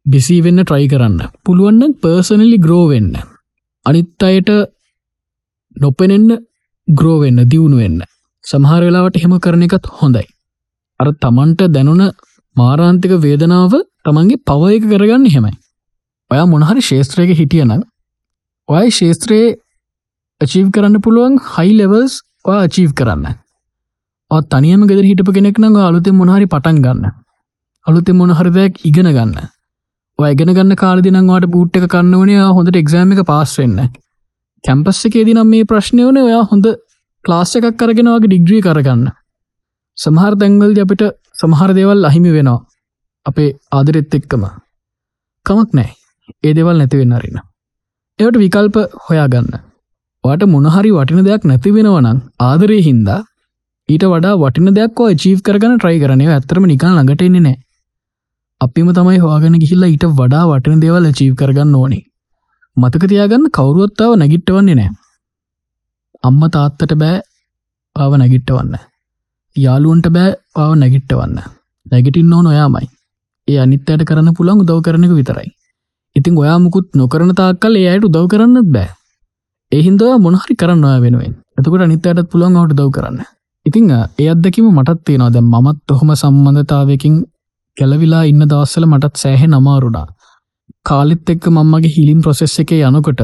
බිසි වෙන්න ට්‍රයි කරන්න. පුළුවන්න පර්සනලි ග්‍රෝවෙන්න අනිත් අයට නොපෙනෙන්න ග්‍රෝවෙන්න දියුණු වෙන්න. සමහර වෙලාවට හෙම කරන එකත් හොඳයි. අර තමන්ට දැනුන මාරාන්තික වේදනාව තමන්ගේ පව එක කරගන්න හෙමයි ඔයා මොනහරි ශේත්‍රයක හිටියනම් ඔය ශේත්‍රයේ අචීව් කරන්න පුළුවන් හයි ලෙවල්ස් ඔය අචීව් කරන්න. තනියම ගෙද හිටප කෙනෙක් නඟ අලුතෙන් මොනහරි පටන් ගන්න. අලුතෙන් මොනහරදයක් ඉගෙන ගන්න. ඔය ඉගෙන ගන්න කාලදිනංවාට බූට් එක කන්න වනේ හොඳට එක්සෑම එක පාස් වෙන්න. කැම්පස් එකේදී නම් මේ ප්‍රශ්නය වන ඔයා හොඳ ක්ලාස් එකක් කරගෙනවාගේ ඩිග්‍රී කරගන්න සමහර දැංගල්ද අපිට සමහර දේවල් අහිමි වෙනවා. අපේ ආදරෙත් එක්කම. කමක් නෑ ඒ දෙවල් නැතිවෙන්න අරන්න. එවට විකල්ප හොයාගන්න. වාට මොනහරි වටින දෙයක් නැති වෙනවනම් ආදරය හින්දා ඊට වඩා වටින දෙයක් ජීව කරගන ට්‍රයි කරනය ඇතරම නිකල් ළඟට එන්නේ නෑ අපිම තමයි හවාගෙන ගිහිල්ලා ඊට වඩා වටින දේවල් ජීව කරගන්න ඕනේ. මතක තියාගන්න කවුරුවත්තාව නැගිට්ටවන්නේ නෑ අම්ම තාත්තට බෑ ආව නැගිට්ටවන්න යාලුවන්ට බෑ පාව නැගිට්ටවන්න නැගිටින් ඕන ඔයාමයි. ඒ අනිත්තයට කරන්න පුළන් උදව කරනක විතරයි. ඉතින් ඔයා මුකුත් නොකරන තාක්කල් ඒ අයට උදව කරන්නත් බෑ. එහින්දව මොනහරි කරන්න ඔය වෙනුවෙන්. එතකට අනිත්තයට පුළුවන් අවට දව කරන්න. ඉතිං ඒ අදකිම මටත් තියෙනවා. දැ මත් ඔහොම සම්බන්ධතාවකින් කැලවිලා ඉන්න දවස්සල මටත් සෑහෙ නමාරුණා කාලෙත් එක්ක මම්මගේ හිලින් ප්‍රොසෙස් එක යනකොට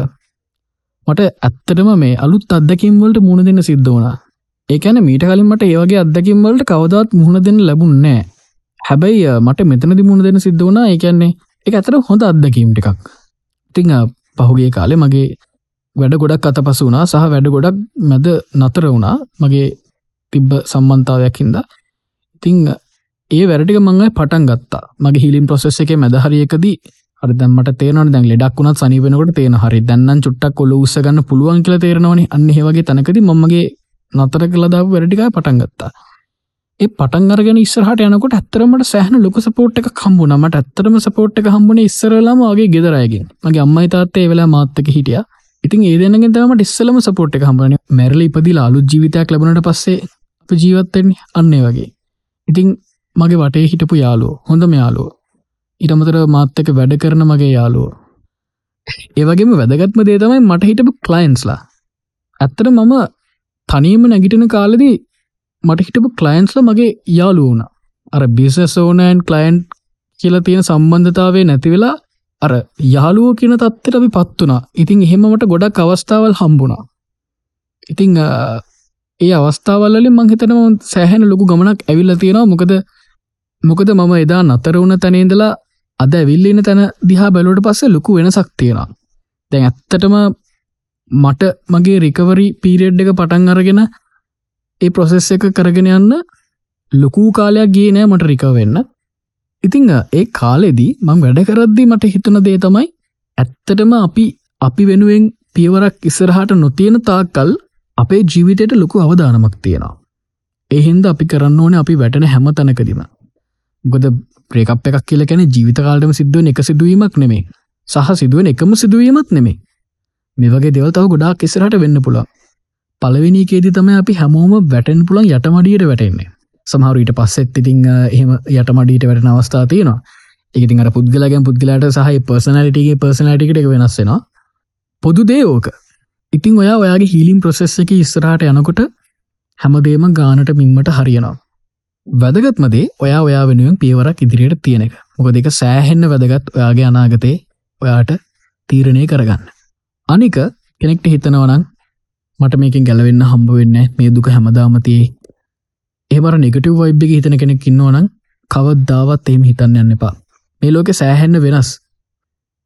මට ඇත්තටම මේ අලුත් අත්දකින් වලට මුණ දෙන්න සිද්ධ වුණා. ඒකැන මීට කලින්මට ඒවගේ අත්දකින් වලට කවදත් මුහුණ දෙන්න ලැබුන්නෑ හැබැයි මට මෙතනදි මුණ දෙන සිද්ධ වුණා. ඒකන්නේ එක ඇතර හොඳ අත්දකීම් ටිකක්. ඉතිං පහුගේ කාලෙ මගේ වැඩ ගොඩක් අත පස වුණා. සහ වැඩ ගොඩක් මැද නතර වුණා. මගේ තිබ්බ සම්බන්තාවයක්හින්ද ඉතිං ඒ වැරටික මංගයි පටන් ගත්තා. මගේ හිලින් ප්‍රොසෙස් එක මැදහරියකදී අරදමට තේනට දැන් ලෙඩක් වුණත් සනිවෙනකට තේන හරි දැන්නන් චුට්ටක් කොල උත්සගන්න පුළුවන් කියල තේරනවනි. අන්න ඒවගේ තැනකද මගේ නතර කලදාව වැඩටිකා පටන් ගත්තා. ඒ පටන් අරගෙන ඉස්සරහට යනකොට ඇත්තරමට සෑහන ලොක සපෝට් එක කම්බුණ මට ඇත්තරම සපෝට් එක හම්බුණ ඉස්සරලාම වගේ ගෙදරයගෙන් මගේ අම්මයි තාත්තේ වෙලා මාත්තක හිටිය. ඉතින් ඒදනගෙන් තමට ඉස්සලම සපෝට් එක හම්බන මැරලි ඉපදිල අලු ජීවිතයක් ලැබනට පස්සේ අප ජීවත්තෙන්නේ අන්නේ වගේ. ඉතිං මගේ වටේ හිටපු යාලෝ හොඳම යාලෝ ඉටමතර මාත්තක වැඩ කරන මගේ යාලුව ඒවගේම වැදගත්ම දේ තමයි මට හිටපු කලයින්ස්ලා ඇත්තට මම තනීම නැගිටෙන කාලදී මට හිටපු කලයින්ස්ල මගේ යාලු වුණ. අර බිසස් ඕනෑන් කලයින්් කියල තියෙන සම්බන්ධතාවේ නැතිවෙලා අර යාලුවෝ කියන තත්වට අපි පත් වනා ඉතින් එහෙමට ගොඩක් අවස්ථාවල් හම්බුණා. ඉතිං ඒ අවස්ථාවලින් මංහිතනම සෑහැන ලොකු ගමනක් ඇවිල්ල තියෙනවා. මොකද මොකද මම එදා නතර වුණ තැනේදලා අද ඇවිල්ලන්න තැන දිහා බැලුවට පස්සේ ලොකු වෙනසක් තියෙනවා. දැන් ඇත්තටම මට මගේ රිකවරි පීරියඩ් එක පටන් අරගෙන ඒ ප්‍රොසෙස් එක කරගෙන යන්න ලොකූ කාලයක් ගේ නෑ මට රික වෙන්න. ඉතිං ඒ කාලෙදී මං වැඩ කරද්දි මට හිතන දේ තමයි ඇත්තටම අපි අපි වෙනුවෙන් පියවරක් ඉස්සරහට නොතියෙන තාක්කල් අපේ ජීවිතයට ලොකු අවධානමක් තියෙනවා. එහින්ද අපි කරන්න ඕන අපි වැටෙන හැම තැනකදීම. ගොද ප්‍රේකප් එකක් කියල කැන ජීවිතකාලටම සිද්ධුව එක සිදුවීමක් නෙමේ සහ සිදුවෙන එකම සිදුවීමත් නෙමේ මේ වගේ දෙවතාව ගොඩාක් ඉස්සරට වෙන්න පුළා පලවිනිකේදි තම අපි හැමෝම වැටෙන් පුළන් යටමඩියට වැටෙන්නේ. සමහරුට පස්සෙත් ඉතිං එහෙම යටමඩීට වැටන අවස්ථා තියෙනවා. ඉතින් අර පුද්ගලගෙන් පුද්ගලට සහ පර්සනලිටගේ පර්සනටිකට එක වෙනස්සෙනවා පොදු දේෝක ඉතිං ඔයා ඔයාගේ හිලිම් ප්‍රසෙස් එක ඉස්සරහට යනකොට හැමදේම ගානට මින්මට හරියනවා. වැදගත්මදේ ඔයා ඔයා වෙනුවෙන් පියවරක් ඉදිරියට තියෙන එක. මොක දෙක සෑහෙන්න වැදගත් ඔයාගේ අනාගතේ ඔයාට තීරණය කරගන්න. අනික කෙනෙක්ට හිතනවනං මට මේකින් ගැලවෙන්න හම්බ වෙන්න මේ දුක හැමදාමතියේ ඒමර නිගටව වයිබ්බ හිතන කෙනෙක් ඉන්නවනම් කවදදාවත් එම හිතන්න යන්න එපා. මේ ලෝක සෑහෙන්න වෙනස්.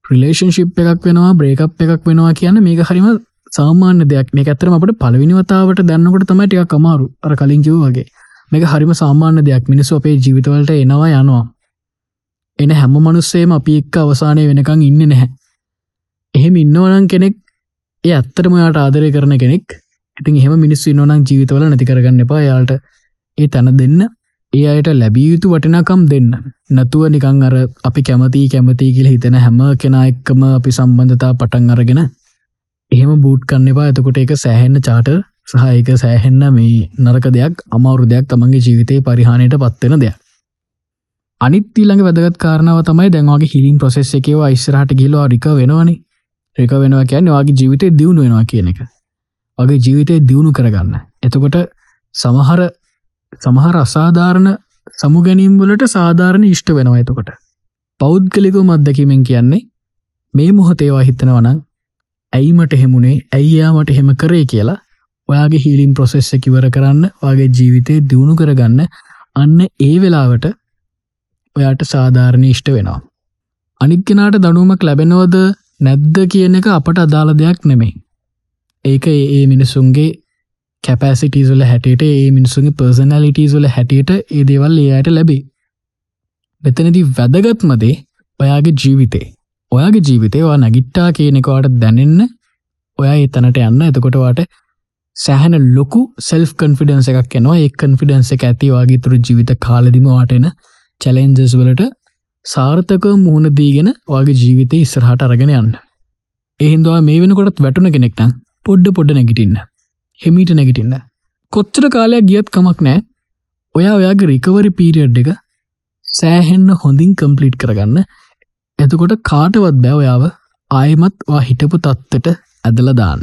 රිලේෂන්ශිප් එකක් වෙනවා බ්‍රේකප් එකක් වෙනවා කියන්න මේක හරිම සාමාන්‍ය දෙයක්. මේ ඇතරම අපට පලවිනිවතාවට දැන්නකොට තමයි ටික කමාරු අර කලින් කිව් වගේ. මේක හරිම සාමාන්‍ය දෙයක්. මිනිස්සු අපේ ජීවිතවලට එනවා යනවා. එන හැම මනුස්සේම අපි එක්ක අවසානය වෙනකං ඉන්න නැහැ. එහෙම ඉන්නවනං කෙනෙක් ඒ ඇත්තටම යාට ආදරය කරන කෙනෙක් ඉතින් එහෙම මිනිස්සු නොනම් ජීවිතවල නැති කරගන්න එපා. යාට ඒ තැන දෙන්න ඒ අයට ලැබිය යුතු වටිනාකම් දෙන්න. නැතුව නිකං අර අපි කැමති කැමති කියල හිතෙන හැම කෙනා එක්කම අපි සම්බන්ධතා පටන් අරගෙන එහෙම බූට් කන්න එපා. එතකොට එක සෑහෙන්න චාට සහයක සෑහෙන්න මේ නරක දෙයක් අමවුරු දෙයක් තමන්ගේ ජීවිතය පරිහානයට පත්වෙන දෙයක්. අනිත් ඊළඟ වැදගත් කාරණාව තමයි දැන්වාගේ හිලින් ප්‍රසෙස් එකව ඉස්සරහට ගිලවා රික වෙනවනේ. රෙක වෙනවා කියන්න වගේ ජීවිතය දියුණු වෙනවා කියන එක. වගේ ජීවිතය දියුණු කරගන්න. එතකොට සමහර සමහර අසාධාරණ සමුගැනීම් වලට සාධාරණ ඉෂ්ට වෙනවා එතකොට. පෞද්ගලිකව මත්දැකීමෙන් කියන්නේ මේ මොහොතේවා හිතනවනං ඇයිමට හෙමුණේ ඇයියාමට හෙම කරේ කියලා ඔයාගේ හිලින් ප්‍රොසෙස්ස කිවර කරන්න වගේ ජීවිතය දියුණු කරගන්න අන්න ඒ වෙලාවට ඔයාට සාධාරණ ඉෂ්ට වෙනවා අනික්කෙනාට දනුවමක් ලැබෙනවද නැද්ද කියන එක අපට අදාළ දෙයක් නෙමෙයි. ඒක ඒ මිනිසුන්ගේ කැපසිටීසුල හැටියට ඒ මිනිසුන්ගේ පර්සනලිටීසුල හැටියට ඒ දේවල් ඒයට ලැබේ. මෙතනති වැදගත්මදේ ඔයාගේ ජීවිතේ ඔයාගේ ජීවිතේවා නැගිට්ටා කියනෙකවාට දැනෙන්න ඔයා ඒ තැනට යන්න එතකොටවාට සෑහන ලොකු සෙල් කන්ෆිඩන්ස එකක් එනවා ඒ කන්ෆිඩන්ස එක ඇති වගේ තුරු ජීවිත කාලදිමවාටෙන චලෙන්ජස් වලට සාර්ථක මුහුණ දීගෙන වගේ ජීවිතය ඉස්සරහට අරගෙන යන්න. එහින්දවා මේ වෙනකොටත් වැටුන කෙනෙක්න පොඩ්ඩ පොඩ්ඩ නැගිටින්න. හෙමීට නැගිටින්න. කොච්චර කාලයක් ගියත් කමක් නෑ ඔයා ඔයාගේ රිකවරි පීරියඩ් එක සෑහෙන්න හොඳින් කම්පලිට් කරගන්න එතකොට කාටවත් බැවයාව ආයමත් වා හිටපු තත්වට ඇදල දාන්න.